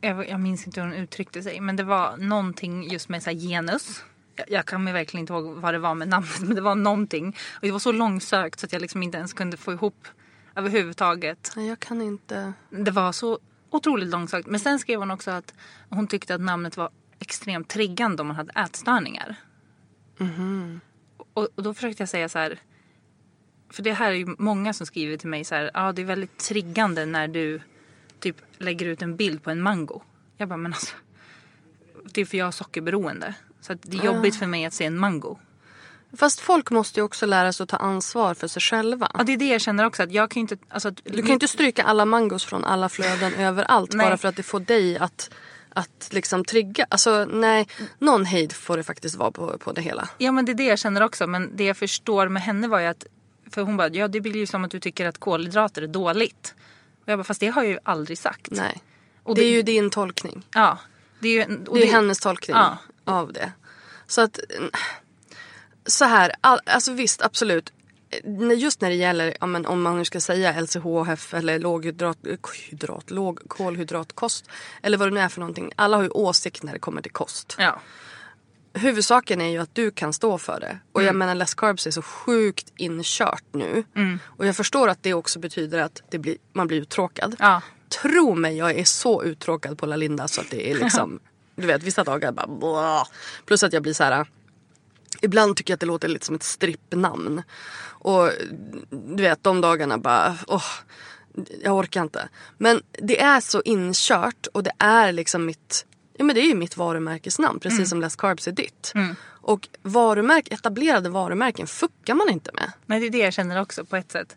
Jag, minns inte hur hon uttryckte sig. Men det var någonting just med så här genus. Jag, kan mig verkligen inte ihåg vad det var med namnet. Men det var någonting. Och det var så långsökt så att jag liksom inte ens kunde få ihop överhuvudtaget. Nej, jag kan inte. Det var så otroligt långsökt. Men sen skrev hon också att hon tyckte att namnet var extremt triggande om man hade ätstörningar. Och, och då försökte jag säga så här. För det här är ju många som skriver till mig så här. Ja, det är väldigt triggande när du typ lägger ut en bild på en mango. Jag bara, men alltså. Det är för jag har sockerberoende. Så det är jobbigt för mig att se en mango. Fast folk måste ju också lära sig att ta ansvar för sig själva. Ja, det är det jag känner också. Att jag kan inte... Alltså, att, Du kan ju inte stryka alla mangos från alla flöden överallt Nej. bara för att det får dig att, att liksom trigga. Alltså nej, någon hejd får det faktiskt vara på, på det hela. Ja men det är det jag känner också. Men det jag förstår med henne var ju att. För hon bara, ja det blir ju som att du tycker att kolhydrater är dåligt. Och jag bara, fast det har jag ju aldrig sagt. Nej. Och det, är det- ju din tolkning. Ja. Det är ju... Det är hennes tolkning Ja. Av det. Så att mm, så här, all, alltså visst absolut. Just när det gäller, ja, men om man nu ska säga LCHF eller låghydrat, hydrat, låg kolhydratkost. Eller vad det nu är för någonting. Alla har ju åsikt när det kommer till kost. Ja. huvudsaken är ju att du kan stå för det. Och Mm. jag menar less carbs är så sjukt inkört nu. Och jag förstår att det också betyder att det blir, man blir uttråkad. Ja. Tro mig, jag är så uttråkad på La Linda så att det är liksom, du vet vissa dagar bara blah. Plus att jag blir så här. Ibland tycker jag att det låter lite som ett strippnamn. Och du vet de dagarna bara, åh, jag orkar inte. Men det är så inkört och det är liksom mitt, ja men det är ju mitt varumärkesnamn precis som Less Carbs är ditt. Och varumärk, etablerade varumärken fuckar man inte med. Nej det är det jag känner också på ett sätt.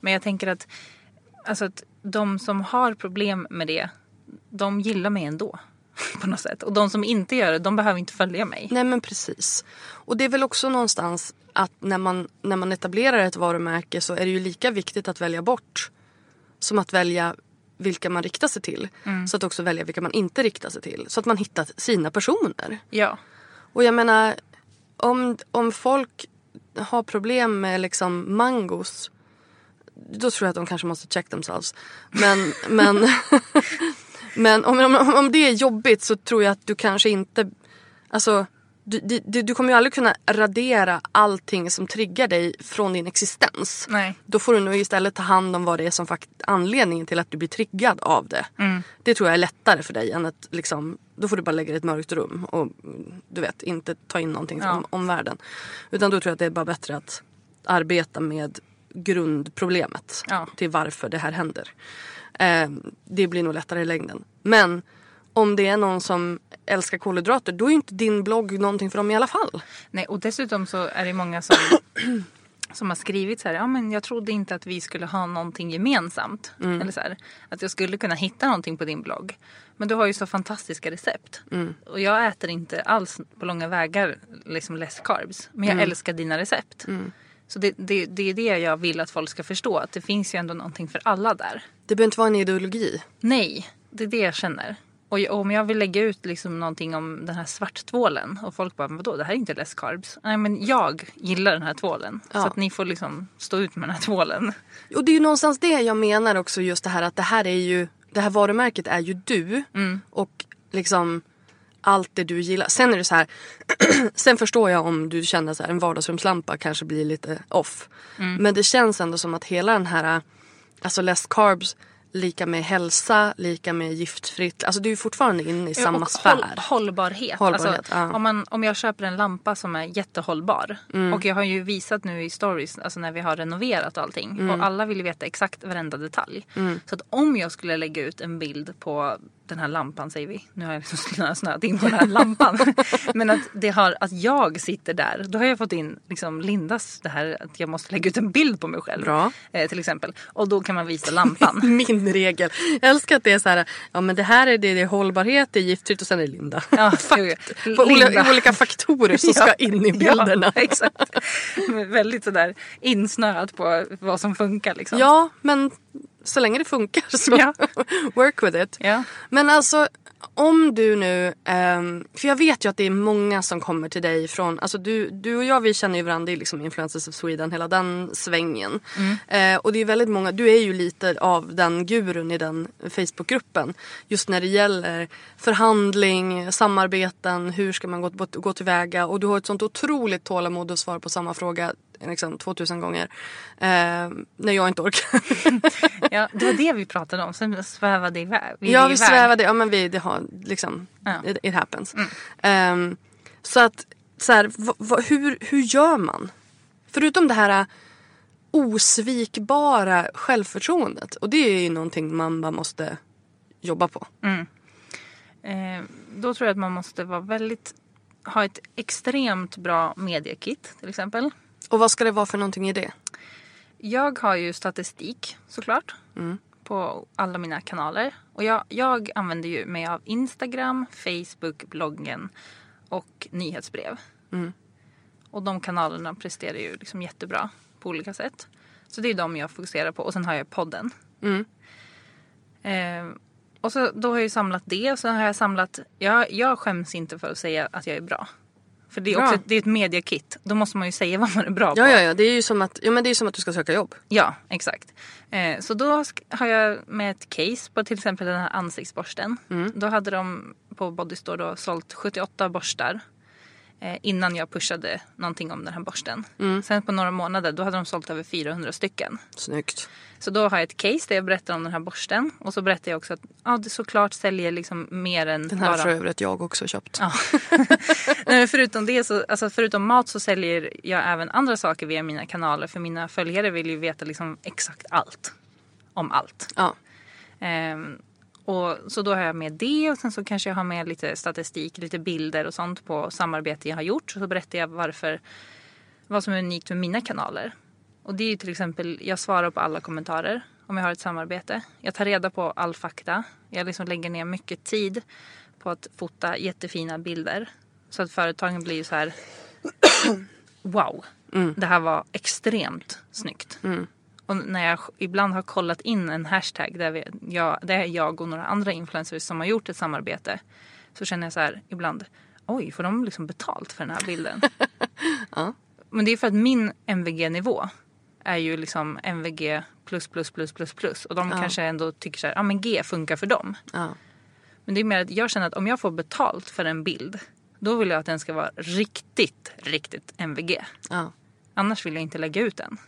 Men jag tänker att, alltså att de som har problem med det, de gillar mig ändå. På något sätt. Och de som inte gör det, de behöver inte följa mig. Nej men precis. Och det är väl också någonstans att när man, när man etablerar ett varumärke så är det ju lika viktigt att välja bort som att välja vilka man riktar sig till. Så att också välja vilka man inte riktar sig till. Så att man hittar sina personer. Ja. Och jag menar om, om folk har problem med liksom mangos då tror jag att de kanske måste check themselves. Men, men, men om, om, om det är jobbigt så tror jag att du kanske inte... Alltså, du, du, du kommer ju aldrig kunna radera allting som triggar dig från din existens. Nej. Då får du nog istället ta hand om vad det är som fakt anledningen till att du blir triggad av det. Det tror jag är lättare för dig än att liksom, då får du bara lägga dig i ett mörkt rum och mm, du vet inte ta in någonting från Ja. omvärlden. Utan då tror jag att det är bara bättre att arbeta med grundproblemet Ja. till varför det här händer. Eh, det blir nog lättare i längden. Men om det är någon som älskar kolhydrater då är ju inte din blogg någonting för dem i alla fall. Nej, och dessutom så är det många som som har skrivit så här, ja men jag trodde inte att vi skulle ha någonting gemensamt. Mm. Eller så här, att jag skulle kunna hitta någonting på din blogg. Men du har ju så fantastiska recept. Mm. Och jag äter inte alls på långa vägar liksom less carbs. Men jag Mm. älskar dina recept. Så det, det, det är det jag vill att folk ska förstå. Att det finns ju ändå någonting för alla där. Det behöver inte vara en ideologi. Nej, det är det jag känner. Och om jag vill lägga ut liksom någonting om den här svarttvålen och folk bara, "Men vadå det här är inte less carbs. Nej men jag gillar den här tvålen. Ja. Så att ni får liksom stå ut med den här tvålen. Och det är ju någonstans det jag menar också just det här att det här är ju, det här varumärket är ju du. Och liksom allt det du gillar. Sen är det så här, sen förstår jag om du känner så här en vardagsrumslampa kanske blir lite off. Men det känns ändå som att hela den här, alltså less carbs lika med hälsa, lika med giftfritt. Alltså du är fortfarande inne i samma och sfär. håll, hållbarhet. Hållbarhet, alltså, ja. om, man, om jag köper en lampa som är jättehållbar. Mm. Och jag har ju visat nu i stories alltså när vi har renoverat och allting. Mm. Och alla vill veta exakt varenda detalj. Så att om jag skulle lägga ut en bild på den här lampan säger vi. Nu har jag liksom snö, snöat in på den här lampan. Men att, det har, att jag sitter där. Då har jag fått in liksom Lindas det här att jag måste lägga ut en bild på mig själv. Bra. Eh, till exempel. Och då kan man visa lampan. Min regel. Jag älskar att det är så här, ja men det här är det, det är hållbarhet, det är giftfritt och sen är det Linda. Ja, Fakt, Linda. olika, faktorer som ska in i bilderna. Ja, exakt. Väldigt sådär insnöad på vad som funkar liksom. Ja, men så länge det funkar så Ja. work with it. Ja. Men alltså om du nu, ehm, för jag vet ju att det är många som kommer till dig från, alltså du, du och jag vi känner ju varandra i liksom Influencers of Sweden, hela den svängen. Eh, och det är väldigt många, du är ju lite av den gurun i den Facebookgruppen. Just när det gäller förhandling, samarbeten, hur ska man gå, gå tillväga och du har ett sånt otroligt tålamod att svara på samma fråga liksom 2000 gånger. Eh, när jag inte orkar. Ja, det var det vi pratade om. Sen svävade iväg. ja, vi iväg. svävade. Ja, men vi, det har liksom, Ja. Mm. it, it happens. Ehm, så att, så här, v- v- hur, hur gör man? Förutom det här äh, osvikbara självförtroendet. Och det är ju någonting man bara måste jobba på. Eh, då tror jag att man måste vara väldigt ha ett extremt bra mediekit till exempel. Och vad ska det vara för någonting i det? Jag har ju statistik såklart på alla mina kanaler. Och jag, jag använder ju mig av Instagram, Facebook, bloggen och nyhetsbrev. Och de kanalerna presterar ju liksom jättebra på olika sätt. Så det är de jag fokuserar på. Och sen har jag podden. Eh, och så, då har jag ju samlat det. Och sen har jag samlat... Jag, jag skäms inte för att säga att jag är bra. För det är, också, det är ett mediakit. Då måste man ju säga vad man är bra på. Ja, ja, ja. Det är ju som att, ja, men det är som att du ska söka jobb. Ja, exakt. Eh, så då har jag med ett case på till exempel den här ansiktsborsten. Då hade de på Bodystore då sålt 78 borstar. Eh, innan jag pushade någonting om den här borsten. Sen på några månader då hade de sålt över 400 stycken. Snyggt. Så då har jag ett case där jag berättar om den här borsten. Och så berättar jag också att ja, det såklart säljer liksom mer än Den här bara... för övrigt jag också köpt. Ja. Nej, förutom det så, alltså förutom mat så säljer jag även andra saker via mina kanaler. För mina följare vill ju veta liksom exakt allt. Om allt. Ja. Ehm, och, så då har jag med det och sen så kanske jag har med lite statistik, lite bilder och sånt på samarbete jag har gjort. Så berättar jag varför, vad som är unikt med mina kanaler. Och det är ju till exempel, jag svarar på alla kommentarer om jag har ett samarbete. Jag tar reda på all fakta. Jag liksom lägger ner mycket tid på att fota jättefina bilder. Så att företagen blir så här Wow, det här var extremt snyggt. Och när jag ibland har kollat in en hashtag där, vi, jag, där är jag och några andra influencers som har gjort ett samarbete. Så känner jag så här ibland, oj får de liksom betalt för den här bilden? Men det är för att min MVG-nivå är ju liksom MVG plus plus plus plus plus. Och de kanske ändå tycker så här, ja men G funkar för dem. Ja. Men det är mer att jag känner att om jag får betalt för en bild. Då vill jag att den ska vara riktigt, riktigt MVG. Ja. Annars vill jag inte lägga ut den.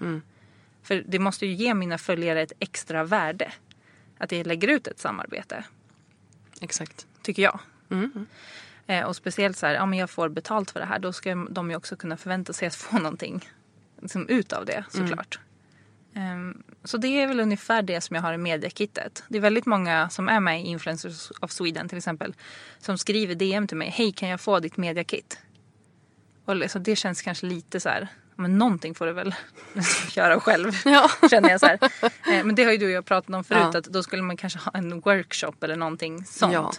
För det måste ju ge mina följare ett extra värde. Att jag lägger ut ett samarbete. Exakt. Tycker jag. Eh, och speciellt så här, ja men jag får betalt för det här. Då ska de ju också kunna förvänta sig att få någonting liksom, ut av det såklart. Ehm, så det är väl ungefär det som jag har i mediakittet. Det är väldigt många som är med i Influencers of Sweden till exempel. Som skriver DM till mig. Hej kan jag få ditt mediakit? Och liksom, det känns kanske lite så här. Men någonting får du väl göra själv. Ja. Känner jag så här. Eh, Men det har ju du och jag pratat om förut Ja. att då skulle man kanske ha en workshop eller någonting sånt. Ja.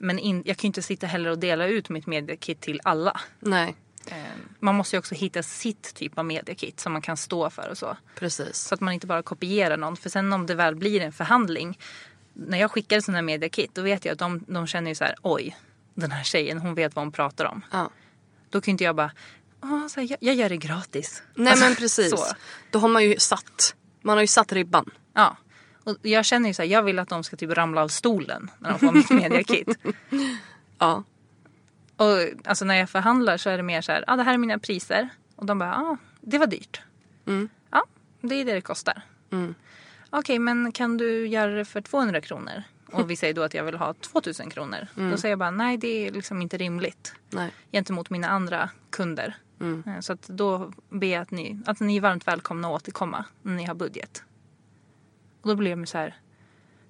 Men in, jag kan ju inte sitta heller och dela ut mitt mediakit till alla. Nej, Eh, Man måste ju också hitta sitt typ av mediakit som man kan stå för och så. precis. Så att man inte bara kopierar någon. För sen om det väl blir en förhandling. När jag skickar sådana här mediakit då vet jag att de, de känner ju så här oj. Den här tjejen hon vet vad hon pratar om. Ja. Då kan inte jag bara "Åh, så här, jag, jag gör det gratis. Nej Alltså, men precis. Så. Då har man ju satt, man har ju satt ribban. Ja. Och jag känner ju så här, jag vill att de ska typ ramla av stolen när de får mitt mediakit. Ja. Och alltså när jag förhandlar så är det mer så här, ja ah, det här är mina priser. Och de bara, ja ah, det var dyrt. Ja, det är det det kostar. Okej, men kan du göra det för 200 kronor? Och vi säger då att jag vill ha 2000 kronor. Då säger jag bara, nej det är liksom inte rimligt. Nej. Gentemot mina andra kunder. Eh, Så att då ber jag att ni, att ni är varmt välkomna att återkomma när ni har budget. Och då blir de så här,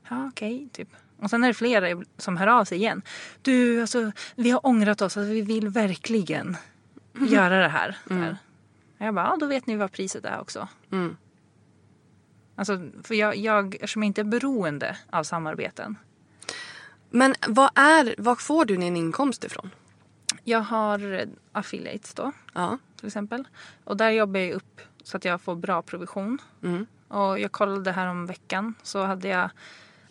ja okej, typ. Och sen är det flera som hör av sig igen. Du, alltså vi har ångrat oss, alltså, vi vill verkligen göra det här. Och Jag bara, ja då vet ni vad priset är också. Alltså, för jag, jag, eftersom jag inte är beroende av samarbeten. Men vad är, var får du din inkomst ifrån? Jag har eh, affiliates då, Ja. till exempel. Och där jobbar jag upp så att jag får bra provision. Och jag kollade här om veckan så hade jag,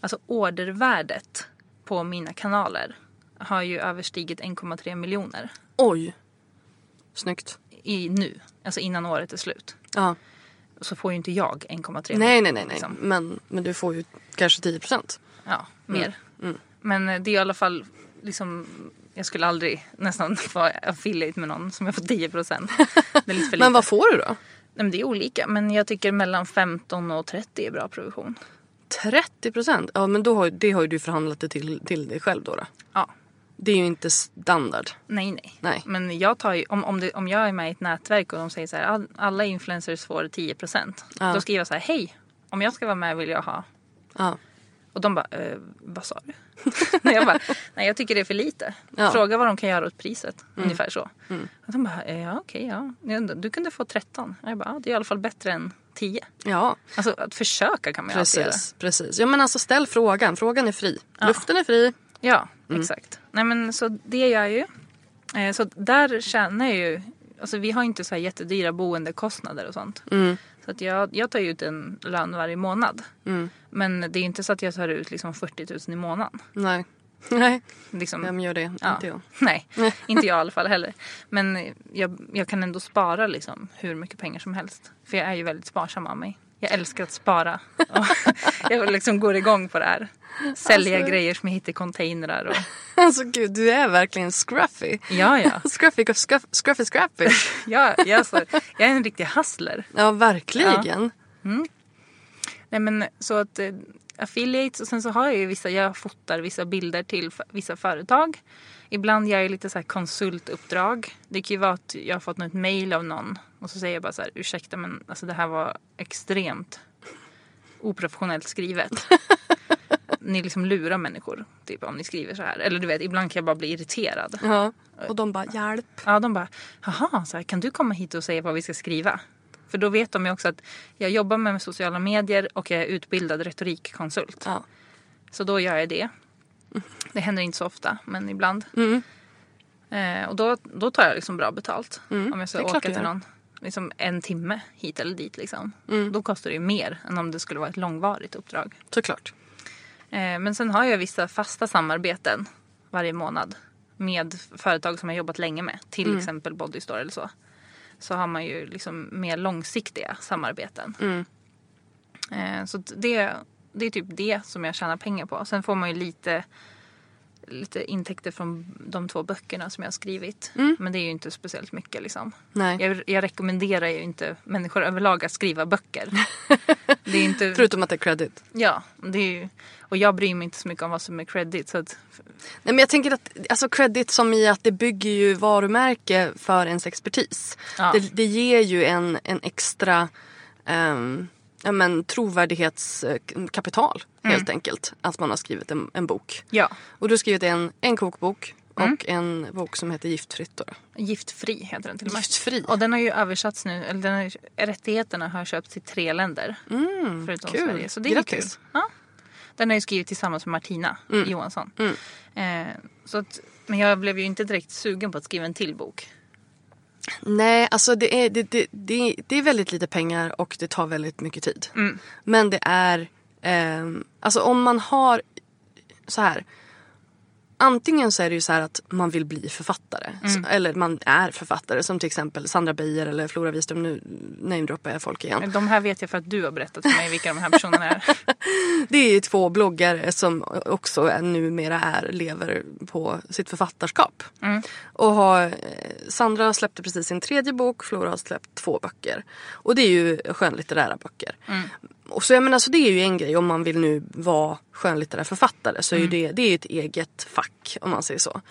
alltså ordervärdet på mina kanaler har ju överstigit 1,3 miljoner Oj. Snyggt. i nu, alltså innan året är slut. Ja. Så får ju inte jag 1,3 Nej, nej, nej. nej. liksom. Men, men du får ju kanske 10 procent. Ja, mer. Men eh, det är i alla fall liksom jag skulle aldrig nästan vara affiliate med någon som jag får 10 procent. Men vad får du då? Nej, men det är olika. Men jag tycker mellan 15 och 30 är bra provision. 30 procent? Ja men då har, det har ju du förhandlat det till, till dig själv då, då. Ja. Det är ju inte standard. Nej, nej. Nej. Men jag tar ju, om, om, det, om jag är med i ett nätverk och de säger så här, all, alla influencers får 10 procent. Ja. Då skriver jag så här, hej, om jag ska vara med vill jag ha. Ja. Och de bara, eh, vad sa du? nej, jag bara, nej jag tycker det är för lite. Ja. Fråga vad de kan göra åt priset. Ungefär så. Och de bara, eh, ja okej, ja. Ja, Du kunde få 13. Jag bara, ja, det är i alla fall bättre än 10. Ja, Alltså att försöka kan man ju alltid göra. precis. Ja men alltså ställ frågan. Frågan är fri. Luften är fri. Ja, exakt. Nej men så det gör jag ju. Eh, så där tjänar jag ju, alltså vi har inte så här jättedyra boendekostnader och sånt. Så att jag, jag tar ut en lön varje månad. Men det är inte så att jag tar ut liksom 40 000 i månaden. Nej. Nej, Liksom, vem gör det? ja. Inte jag. Nej, inte jag i alla fall heller. Men jag, jag kan ändå spara liksom hur mycket pengar som helst. För jag är ju väldigt sparsam av mig. Jag älskar att spara. Jag liksom går igång på det här. Sälja Alltså- grejer som jag hittar i containrar. Och... Alltså gud, du är verkligen scruffy. Ja, ja. Scruffy, scruff, scruffy, scruffy. Ja, jag, så, jag är en riktig hustler. Ja, verkligen. Nej, men så att eh, affiliates och sen så har jag ju vissa, jag fotar vissa bilder till vissa företag. Ibland gör jag lite så här konsultuppdrag. Det kan ju vara att jag har fått något mail av någon och så säger jag bara så här ursäkta men alltså det här var extremt oprofessionellt skrivet. ni liksom lurar människor typ om ni skriver så här. Eller du vet ibland kan jag bara bli irriterad. Ja. Och de bara, hjälp. Ja, de bara, jaha, så här, kan du komma hit och säga vad vi ska skriva? För då vet de ju också att jag jobbar med sociala medier och jag är utbildad retorikkonsult. Ja. Så då gör jag det. Det händer inte så ofta, men ibland. Mm. Eh, och då, då tar jag liksom bra betalt. Om jag ska åka till någon liksom en timme hit eller dit. Liksom. Mm. Då kostar det ju mer än om det skulle vara ett långvarigt uppdrag. Såklart. Eh, men sen har jag vissa fasta samarbeten varje månad med företag som jag jobbat länge med. Till Mm. exempel Bodystore eller så. Så har man ju liksom mer långsiktiga samarbeten. Mm. Eh, så det, det är typ det som jag tjänar pengar på. Sen får man ju lite, lite intäkter från de två böckerna som jag har skrivit. Men det är ju inte speciellt mycket liksom. Nej. Jag, jag rekommenderar ju inte människor överlag att skriva böcker. det är inte... Förutom att det är credit. Ja, det är ju, och jag bryr mig inte så mycket om vad som är credit. Så att, Nej, men jag tänker att alltså credit som i att det bygger ju varumärke för ens expertis. Ja. Det, det ger ju en, en extra um, ja, men, trovärdighetskapital helt enkelt. Att man har skrivit en, en bok. ja, Och du har skrivit en, en kokbok och en bok som heter Giftfritt. Då. Giftfri heter den till och med. Giftfri. Och den har ju översatts nu. Eller den har, rättigheterna har köpts till tre länder. förutom kul. Sverige. Så det är ju Grattis. kul. Ja. Den har jag skrivit tillsammans med Martina Mm. Johansson. Eh, så att, men jag blev ju inte direkt sugen på att skriva en till bok. Nej, alltså det är, det, det, det, det är väldigt lite pengar och det tar väldigt mycket tid. Men det är, ehm, alltså om man har, så här. Antingen så är det ju så här att man vill bli författare. Så, eller man är författare som till exempel Sandra Beijer eller Flora Wiström. Nu namedroppar jag folk igen. De här vet jag för att du har berättat för mig vilka de här personerna är. Det är ju två bloggare som också är, numera är, lever på sitt författarskap. Och har, eh, Sandra släppte precis sin tredje bok, Flora har släppt två böcker. Och det är ju skönlitterära böcker. Och så, jag menar, så det är ju en grej om man vill nu vara skönlitterär författare så är ju det, det är ett eget fack om man säger så.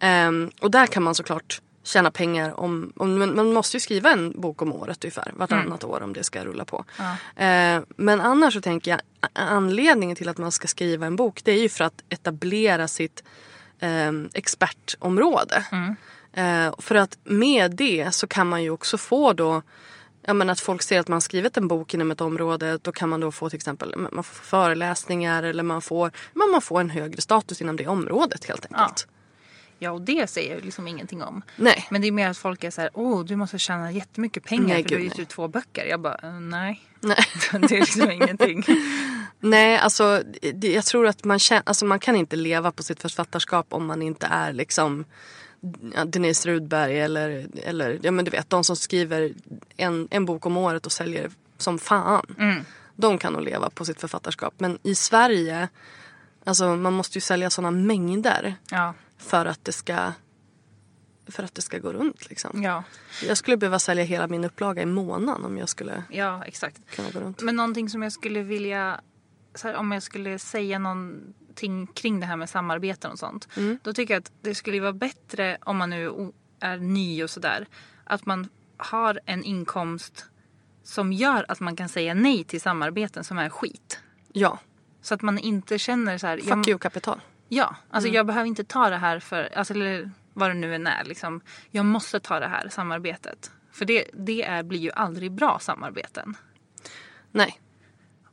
Ehm, och där kan man såklart tjäna pengar om, om men man måste ju skriva en bok om året ungefär vartannat år om det ska rulla på. Eh, men annars så tänker jag anledningen till att man ska skriva en bok det är ju för att etablera sitt eh, expertområde. Eh, för att med det så kan man ju också få då Ja, men att folk ser att man skrivit en bok inom ett område då kan man då få till exempel man får föreläsningar eller man får, men man får en högre status inom det området helt enkelt. Ja, och det säger jag liksom ingenting om. Nej. Men det är mer att folk är så här, åh du måste tjäna jättemycket pengar Nej, för du har gud, gett ut två böcker. Jag bara, eh, nej. Nej. det är liksom ingenting. Nej, alltså det, jag tror att man, kän, alltså man kan inte leva på sitt författarskap om man inte är liksom ja, Denise Rudberg eller, eller ja men du vet de som skriver en, en bok om året och säljer som fan. De kan nog leva på sitt författarskap. Men i Sverige, alltså man måste ju sälja sådana mängder Ja, för att det ska för att det ska gå runt liksom. ja, Jag skulle behöva sälja hela min upplaga i månaden om jag skulle ja exakt. kunna gå runt. Men någonting som jag skulle vilja, här, om jag skulle säga någonting kring det här med samarbeten och sånt. Då tycker jag att det skulle vara bättre om man nu är ny och sådär. Att man har en inkomst som gör att man kan säga nej till samarbeten som är skit. Ja, Så att man inte känner så här. fuck jag, you kapital. Ja, alltså jag behöver inte ta det här för, alltså, eller vad det nu än är. Liksom. Jag måste ta det här samarbetet. För det, det är, blir ju aldrig bra samarbeten. Nej.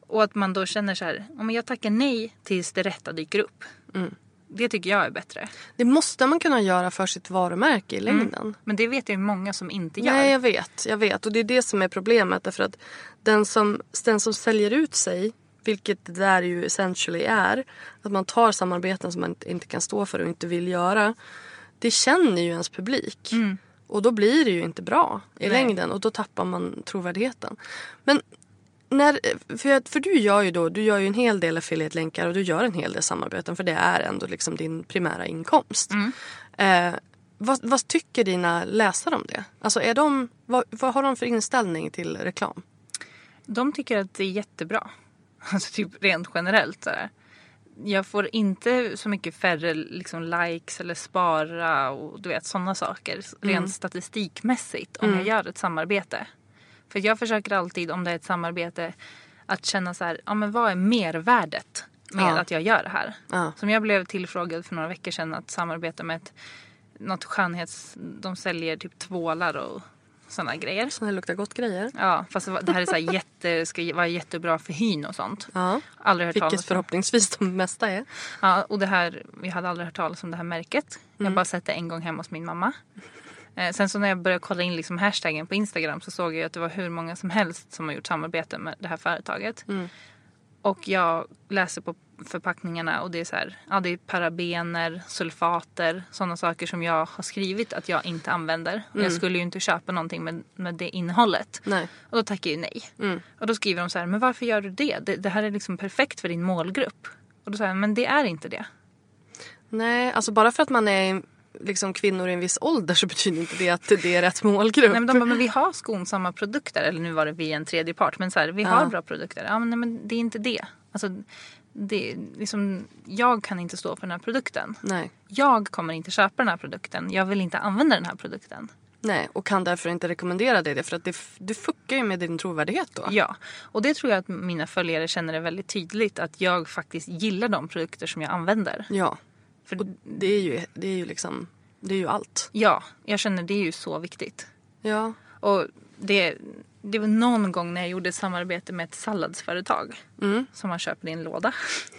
Och att man då känner så här, om jag tackar nej tills det rätta dyker upp. Det tycker jag är bättre. Det måste man kunna göra för sitt varumärke i längden. Men det vet jag ju många som inte gör. Nej, jag vet. Jag vet. Och det är det som är problemet. Därför att den som, den som säljer ut sig, vilket det där ju essentially är, att man tar samarbeten som man inte- kan stå för och inte vill göra. Det känner ju ens publik. Och då blir det ju inte bra i Nej. längden och då tappar man trovärdigheten. Men när, för, för du gör ju då, du gör ju en hel del affiliate-länkar och du gör en hel del samarbeten för det är ändå liksom din primära inkomst. Eh, vad, vad tycker dina läsare om det? Alltså är de, vad, vad har de för inställning till reklam? De tycker att det är jättebra. Alltså typ rent generellt. Så här. Jag får inte så mycket färre liksom, likes eller spara och du vet sådana saker. Rent statistikmässigt om jag gör ett samarbete. För jag försöker alltid om det är ett samarbete att känna så här, ja men vad är mervärdet med Ja. att jag gör det här? Ja. Som jag blev tillfrågad för några veckor sedan att samarbeta med ett, något skönhets... De säljer typ tvålar och sådana grejer. Såna här luktar gott grejer. Ja, fast det här är så här jätte, ska vara jättebra för hyn och sånt. Ja. Aldrig hört Vilket förhoppningsvis de mesta är. Ja, och det här, vi hade aldrig hört talas om det här märket. Jag har bara sett det en gång hemma hos min mamma. Eh, sen så när jag började kolla in liksom hashtaggen på Instagram så såg jag att det var hur många som helst som har gjort samarbete med det här företaget. Och jag läser på förpackningarna och det är så här, ja det är parabener, sulfater, sådana saker som jag har skrivit att jag inte använder. Och Jag skulle ju inte köpa någonting med, med det innehållet. Nej. Och då tackar jag ju nej. Och då skriver de så här, men varför gör du det? det? Det här är liksom perfekt för din målgrupp. Och då säger jag, men det är inte det. Nej, alltså bara för att man är liksom kvinnor i en viss ålder så betyder inte det att det är rätt målgrupp. Nej, men de bara, men vi har skonsamma produkter. Eller nu var det via en tredje part. Men så här, vi har bra produkter. Ja, men, nej, men det är inte det. Alltså, det liksom, jag kan inte stå för den här produkten. Nej. Jag kommer inte köpa den här produkten. Jag vill inte använda den här produkten. Nej, och kan därför inte rekommendera dig det för att det, det fuckar ju med din trovärdighet då. Ja, och det tror jag att mina följare känner är väldigt tydligt. Att jag faktiskt gillar de produkter som jag använder. Ja. För Och det är ju, det är ju liksom, det är ju allt. ja, jag känner det är ju så viktigt. Ja. Och det, det var någon gång när jag gjorde ett samarbete med ett salladsföretag som man köper i en låda.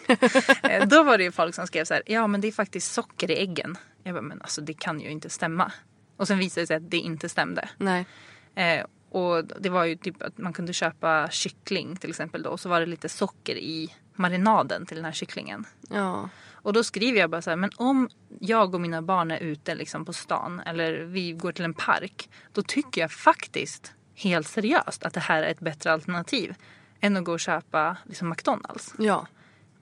Eh, Då var det ju folk som skrev så här, ja men det är faktiskt socker i äggen. Jag bara, men alltså det kan ju inte stämma. Och sen visade det sig att det inte stämde. Nej. Eh, och det var ju typ att man kunde köpa kyckling till exempel då. Och så var det lite socker i marinaden till den här kycklingen. Ja. Och då skriver jag bara så här, men om jag och mina barn är ute liksom på stan eller vi går till en park. Då tycker jag faktiskt helt seriöst att det här är ett bättre alternativ. Än att gå och köpa liksom McDonalds. Ja.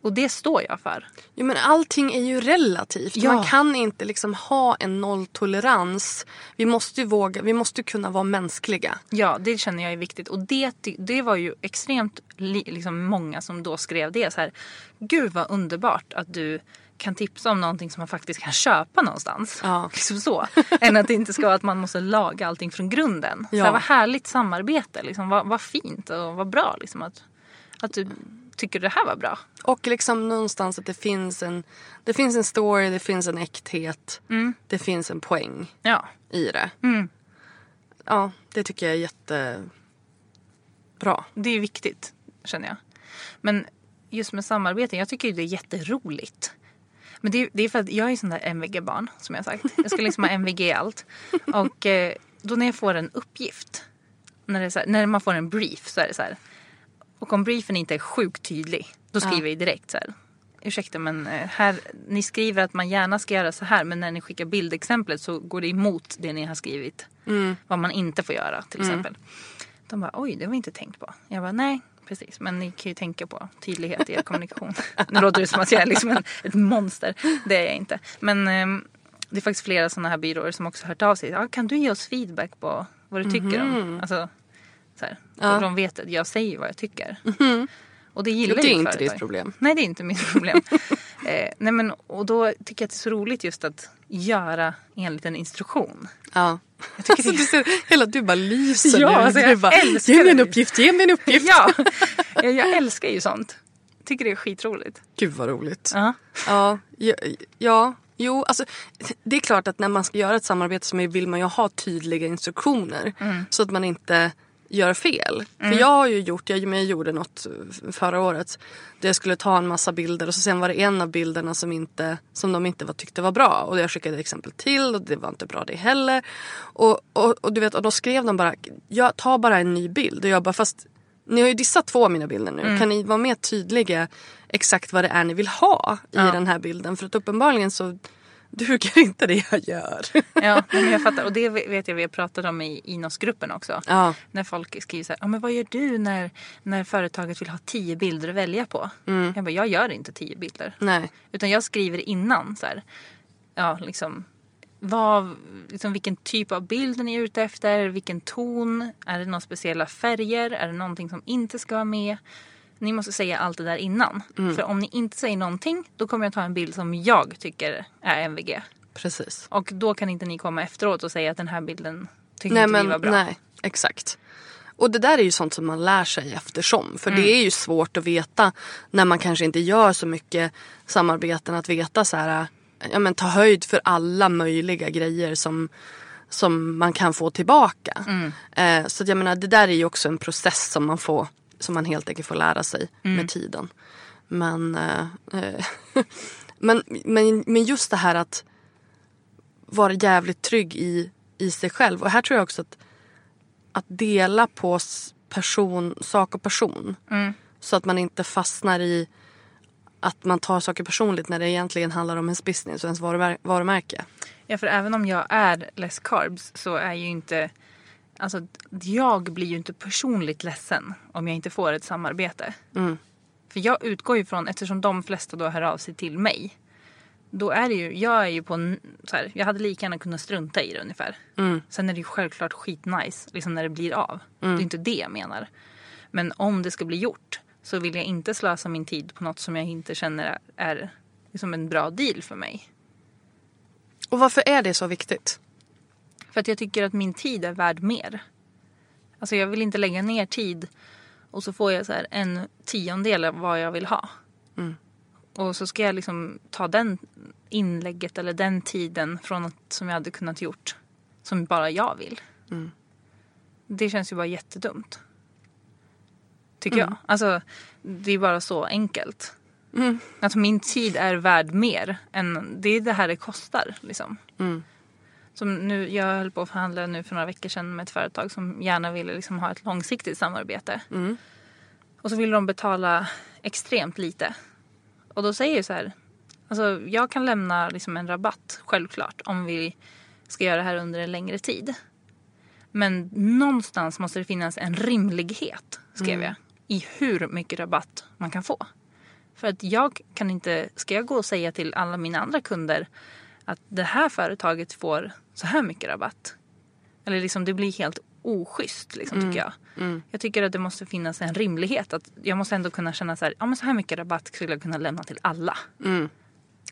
Och det står jag för. Jo, men allting är ju relativt. Ja. Man kan inte liksom ha en nolltolerans. Vi måste ju våga, vi måste kunna vara mänskliga. Ja, det känner jag är viktigt. Och det, det var ju extremt li, liksom många som då skrev det så här. Gud vad underbart att du kan tipsa om någonting som man faktiskt kan köpa någonstans. Ja. Liksom så. Än att det inte ska vara att man måste laga allting från grunden. Så Ja. här, vad härligt samarbete. Liksom. Vad, vad fint och vad bra liksom, att, att du tycker det här var bra. Och liksom någonstans att det finns en, det finns en story, det finns en äkthet. Det finns en poäng Ja. i det. Mm. Ja, det tycker jag är jättebra. Det är viktigt, känner jag. Men just med samarbete, jag tycker ju det är jätteroligt. Men det är, det är för att jag är sån där MVG-barn, som jag sagt. Jag ska liksom ha MVG i allt. Och eh, då när jag får en uppgift, när, här, när man får en brief så är det så här. Och om briefen inte är sjukt tydlig, då skriver jag direkt så här. Ursäkta men eh, här, ni skriver att man gärna ska göra så här men när ni skickar bildexemplet så går det emot det ni har skrivit. Vad man inte får göra till exempel. De bara oj det var inte tänkt på. Jag bara nej precis men ni kan ju tänka på tydlighet i er kommunikation. nu låter det som att jag är liksom en, ett monster. Det är jag inte. Men ehm, det är faktiskt flera sådana här byråer som också har hört av sig. Ja, kan du ge oss feedback på vad du tycker om? Alltså, så här. Ja. Och de vet att jag säger vad jag tycker. Och det gillar Det är inte företag. ditt problem. Nej, det är inte mitt problem. eh, nej, men, och då tycker jag att det är så roligt just att göra enligt en instruktion. Ja. Jag tycker Alltså, det- du ser, hela du bara lyser Ja, nu. alltså, jag du bara, älskar ge mig en uppgift, ge mig en uppgift. Ja, jag, älskar ju sånt. Tycker det är skitroligt. Gud vad roligt. Ja. Ja, ja, ja, jo, alltså det är klart att när man ska göra ett samarbete så vill man ju ha tydliga instruktioner så att man inte gör fel. För jag har ju gjort, jag, gjorde något förra året där jag skulle ta en massa bilder och så sen var det en av bilderna som, inte, som de inte var, tyckte var bra och jag skickade exempel till och det var inte bra det heller. Och, och, och du vet, och då skrev de bara, jag tar bara en ny bild och jag bara fast ni har ju dissat två av mina bilder nu. Kan ni vara mer tydliga exakt vad det är ni vill ha i den här bilden? För att uppenbarligen så duger inte det jag gör. Ja, men jag fattar. Och det vet jag vi har pratat om i Inos-gruppen också. Ja. När folk skriver så här, ja, men vad gör du när, när företaget vill ha tio bilder att välja på? Jag bara, jag gör inte tio bilder. Nej. Utan jag skriver innan så här, ja liksom, vad, liksom vilken typ av bild är ni ute efter? Vilken ton? Är det några speciella färger? Är det någonting som inte ska vara med? Ni måste säga allt det där innan. För om ni inte säger någonting, då kommer jag ta en bild som jag tycker är MVG. Precis. Och då kan inte ni komma efteråt och säga att den här bilden tycker Nej inte vi men var bra. nej, exakt. Och det där är ju sånt som man lär sig eftersom. För Mm. det är ju svårt att veta när man kanske inte gör så mycket samarbeten att veta så här, ja men ta höjd för alla möjliga grejer som, som man kan få tillbaka. Mm. Eh, så jag menar det där är ju också en process som man får, som man helt enkelt får lära sig Mm. med tiden. Men, eh, eh, men, men, men just det här att vara jävligt trygg i, i sig själv. Och här tror jag också att, att dela på person, sak och person. Så att man inte fastnar i att man tar saker personligt när det egentligen handlar om ens business och ens varumär- varumärke. Ja, för även om jag är less carbs så är ju inte... Alltså, jag blir ju inte personligt ledsen om jag inte får ett samarbete. För jag utgår ju från, eftersom de flesta då hör av sig till mig. Då är det ju, jag är ju på en, så här, jag hade lika gärna kunnat strunta i det ungefär. Sen är det ju självklart skitnice liksom när det blir av. Det är inte det jag menar. Men om det ska bli gjort så vill jag inte slösa min tid på något som jag inte känner är liksom en bra deal för mig. Och varför är det så viktigt? För att jag tycker att min tid är värd mer. Alltså jag vill inte lägga ner tid och så får jag så här en tiondel av vad jag vill ha. Och så ska jag liksom ta den inlägget eller den tiden från något som jag hade kunnat gjort som bara jag vill. Mm. Det känns ju bara jättedumt. Tycker jag. Alltså, det är bara så enkelt. Att min tid är värd mer än det är det här det kostar. Liksom. Som nu, jag höll på att förhandla nu för några veckor sedan med ett företag som gärna ville liksom ha ett långsiktigt samarbete. Och så ville de betala extremt lite. Och då säger jag så här. Alltså, jag kan lämna liksom en rabatt, självklart, om vi ska göra det här under en längre tid. Men någonstans måste det finnas en rimlighet, skrev jag, i hur mycket rabatt man kan få. För att jag kan inte, ska jag gå och säga till alla mina andra kunder att det här företaget får så här mycket rabatt. Eller liksom det blir helt oschysst liksom, tycker jag. Jag tycker att det måste finnas en rimlighet. Att jag måste ändå kunna känna så här, ja men så här mycket rabatt skulle jag kunna lämna till alla.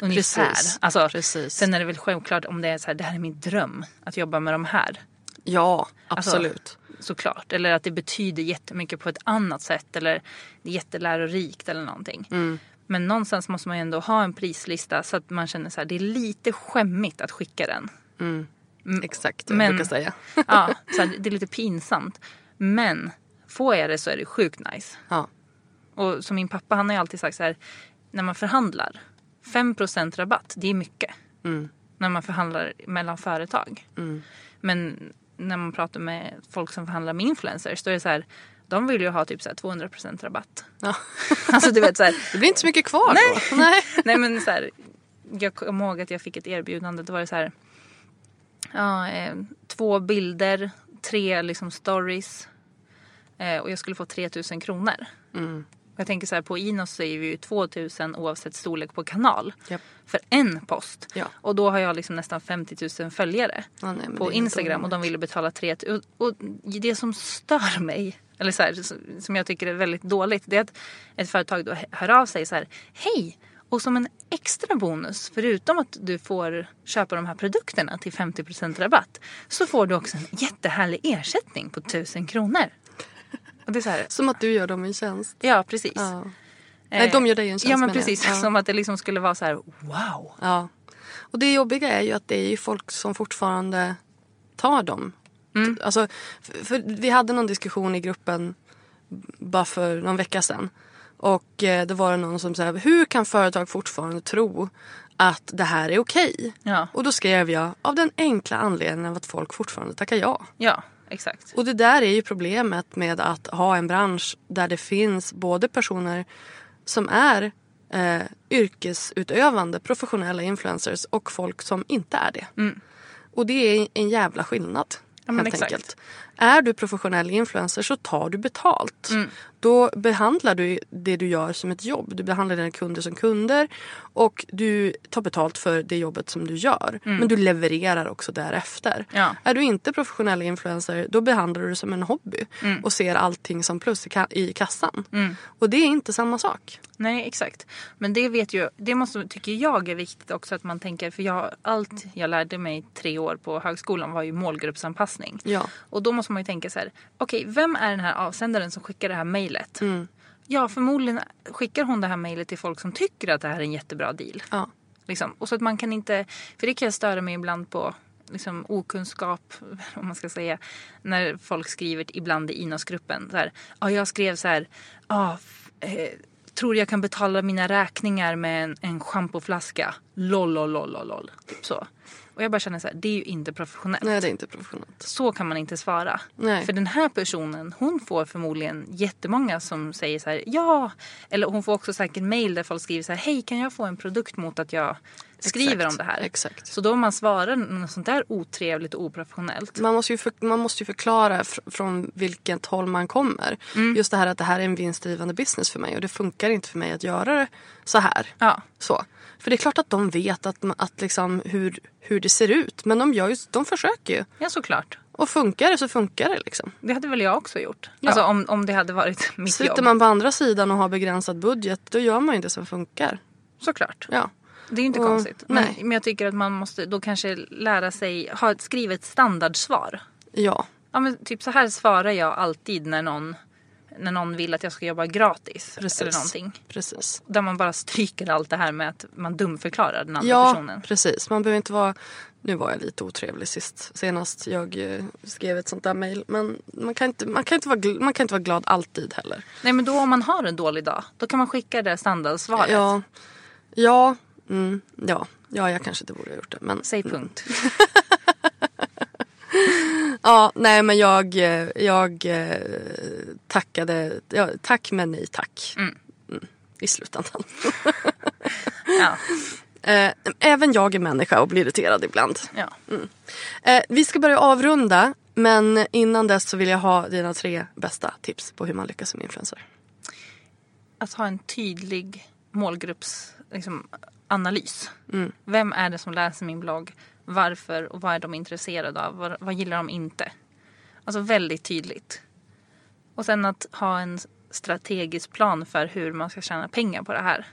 Ungefär. Precis. Alltså, Precis. Sen är det väl självklart om det är så här, det här är min dröm. Att jobba med de här. Ja, Alltså, absolut. såklart. Eller att det betyder jättemycket på ett annat sätt. Eller det är jättelärorikt eller någonting. Mm. Men någonstans måste man ju ändå ha en prislista så att man känner så här, det är lite skämmigt att skicka den. Exakt, jag men- brukar säga. Ja, så här, det är lite pinsamt. Men får jag det så är det sjukt nice. Ja. Och som min pappa han har ju alltid sagt så här, när man förhandlar, 5% rabatt, det är mycket. När man förhandlar mellan företag. Men när man pratar med folk som förhandlar med influencers, då är det så här, de vill ju ha typ så här 200% rabatt. Ja. Alltså du vet så här, Det blir inte så mycket kvar då. Nej. Nej men så här, jag kommer ihåg att jag fick ett erbjudande. Då var det så här. Ja, eh, två bilder, tre liksom stories. Eh, och jag skulle få 3000 kronor. Och Jag tänker så här, på Inos så är vi ju 2000 oavsett storlek på kanal. Japp. För en post. Ja. Och då har jag liksom nästan 50 000 följare Ja, nej, på Instagram och de ville betala 3000. Och, och det som stör mig, eller så här, som jag tycker är väldigt dåligt, det är att ett företag då hör av sig så här, hej! Och som en extra bonus, förutom att du får köpa de här produkterna till 50% rabatt, så får du också en jättehärlig ersättning på 1000 kronor. Det är så här, Som att du gör dem en tjänst. ja precis. Ja. Nej, de gör dig en tjänst Ja men precis, Ja. som att det liksom skulle vara så här, wow. Ja. Och det jobbiga är ju att det är ju folk som fortfarande tar dem. Mm. Alltså, för, för vi hade någon diskussion i gruppen bara för någon vecka sedan. Och eh, det var det någon som sa, hur kan företag fortfarande tro att det här är okej? Ja. Och då skrev jag, av den enkla anledningen av att folk fortfarande tackar ja. Ja, exakt. Och det där är ju problemet med att ha en bransch där det finns både personer som är eh, yrkesutövande, professionella influencers och folk som inte är det. Och det är en jävla skillnad. Ja, helt exakt. enkelt. Är du professionell influencer så tar du betalt. Mm. Då behandlar du det du gör som ett jobb. Du behandlar dina kunder som kunder och du tar betalt för det jobbet som du gör. Men du levererar också därefter. Mm. Ja. Är du inte professionell influencer då behandlar du det som en hobby Mm. och ser allting som plus i, ka- i kassan. Och det är inte samma sak. Nej, exakt. Men det vet ju, det måste, tycker jag är viktigt också att man tänker, för jag, allt jag lärde mig tre år på högskolan var ju målgruppsanpassning. Ja. Och då måste man ju tänka så här, okej, vem är den här avsändaren som skickar det här mejlet? Ja, förmodligen skickar hon det här mejlet till folk som tycker att det här är en jättebra deal. Ja. Liksom. Och så att man kan inte, för det kan jag störa mig ibland på liksom okunskap, om man ska säga, när folk skriver ibland i Inos-gruppen. Så här, ja, jag skrev så här, ja, eh, tror jag kan betala mina räkningar med en, en schampoflaska. Lol, lol, lol, lol, lol. Typ så. Och jag bara känner så här, det är ju inte professionellt. Nej, det är inte professionellt. Så kan man inte svara. Nej. För den här personen, hon får förmodligen jättemånga som säger så här, ja. Eller hon får också säkert mail där folk skriver så här, hej kan jag få en produkt mot att jag skriver Exakt, om det här? exakt. Så då om man svarar något sånt där otrevligt och oprofessionellt. Man måste ju, för, man måste ju förklara fr- från vilket håll man kommer. Mm. Just det här att det här är en vinstdrivande business för mig och det funkar inte för mig att göra det så här. Ja. Så. För det är klart att de vet att, att liksom hur, hur det ser ut. Men de, gör ju, de försöker ju. ja, såklart. Och funkar det så funkar det liksom. Det hade väl jag också gjort. Ja. Alltså om, om det hade varit mitt Sitter jobb. man på andra sidan och har begränsad budget då gör man ju det som funkar. Såklart. Ja. Det är ju inte Och- konstigt. Men, nej. men jag tycker att man måste då kanske lära sig, ha ett skrivet standardsvar. Ja. Ja men typ så här svarar jag alltid när någon när någon vill att jag ska jobba gratis. Precis. Eller någonting. Precis. Där man bara stryker allt det här med att man dumförklarar den andra Ja, personen. precis. Man behöver inte vara... Nu var jag lite otrevlig sist, senast jag eh, skrev ett sånt där mejl. Men man kan, inte, man, kan inte vara, man kan inte vara glad alltid heller. Nej men då om man har en dålig dag, då kan man skicka det standardsvaret. Ja, ja, mm, ja, ja, jag kanske inte borde ha gjort det. Men, Säg punkt. Ja, nej men jag, eh, jag eh, tackade, ja, tack men nej tack. Mm. Mm, I slutändan. Ja. Eh, Även jag är människa och blir irriterad ibland. ja. Eh, Vi ska börja avrunda men innan dess så vill jag ha dina tre bästa tips på hur man lyckas som influencer. Att ha en tydlig målgruppsanalys. Liksom, analys. Mm. Vem är det som läser min blogg? Varför och vad är de intresserade av? Vad, vad gillar de inte? Alltså väldigt tydligt. Och sen att ha en strategisk plan för hur man ska tjäna pengar på det här.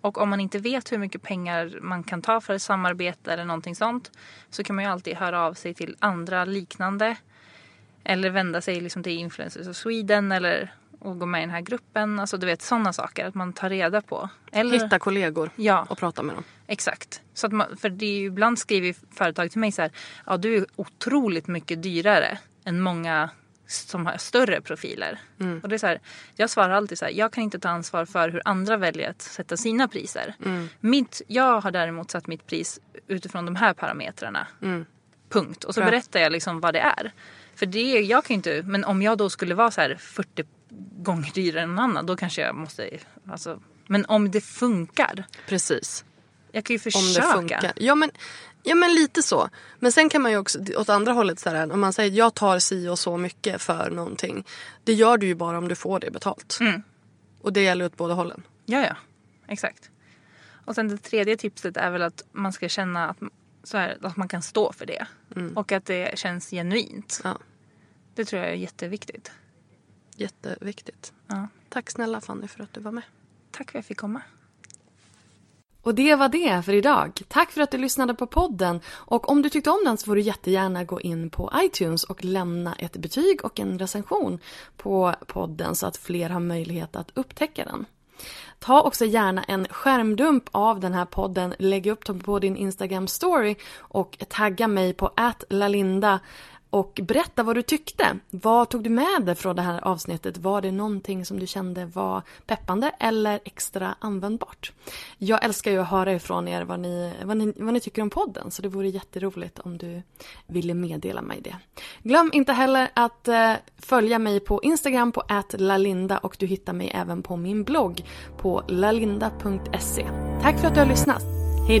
Och om man inte vet hur mycket pengar man kan ta för ett samarbete eller någonting sånt så kan man ju alltid höra av sig till andra liknande. Eller vända sig liksom till Influencers of Sweden eller och gå med i den här gruppen. Alltså du vet sådana saker att man tar reda på. Eller, Hitta kollegor Ja. och prata med dem. Exakt. Så att man, för det är ju, ibland skriver företag till mig så här. Ja du är otroligt mycket dyrare än många som har större profiler. Och det är så här, jag svarar alltid så här. Jag kan inte ta ansvar för hur andra väljer att sätta sina priser. Mitt, jag har däremot satt mitt pris utifrån de här parametrarna. Punkt. Och så Bra. berättar jag liksom vad det är. För det jag kan inte, men om jag då skulle vara så här 40 gånger dyrare än någon annan då kanske jag måste, alltså, men om det funkar. Prersist. Jag kan ju Om försöka. det funkar. Ja men, ja men lite så. Men sen kan man ju också åt andra hållet så här, om man säger jag tar si och så mycket för någonting. Det gör du ju bara om du får det betalt. Mm. Och det gäller åt båda hållen. Ja, ja. Exakt. Och sen det tredje tipset är väl att man ska känna att, så här, att man kan stå för det. Och att det känns genuint. Ja. Det tror jag är jätteviktigt. Jätteviktigt. Ja. Tack snälla Fanny för att du var med. Tack för att jag fick komma. Och det var det för idag. Tack för att du lyssnade på podden. Och om du tyckte om den så får du jättegärna gå in på iTunes och lämna ett betyg och en recension på podden så att fler har möjlighet att upptäcka den. Ta också gärna en skärmdump av den här podden, lägg upp den på din Instagram story och tagga mig på @lalinda och berätta vad du tyckte. Vad tog du med dig från det här avsnittet? Var det någonting som du kände var peppande eller extra användbart? Jag älskar ju att höra ifrån er vad ni, vad ni, vad ni tycker om podden så det vore jätteroligt om du ville meddela mig det. Glöm inte heller att eh, följa mig på Instagram på @lalinda och du hittar mig även på min blogg på lalinda.se. Tack för att du har lyssnat. Hej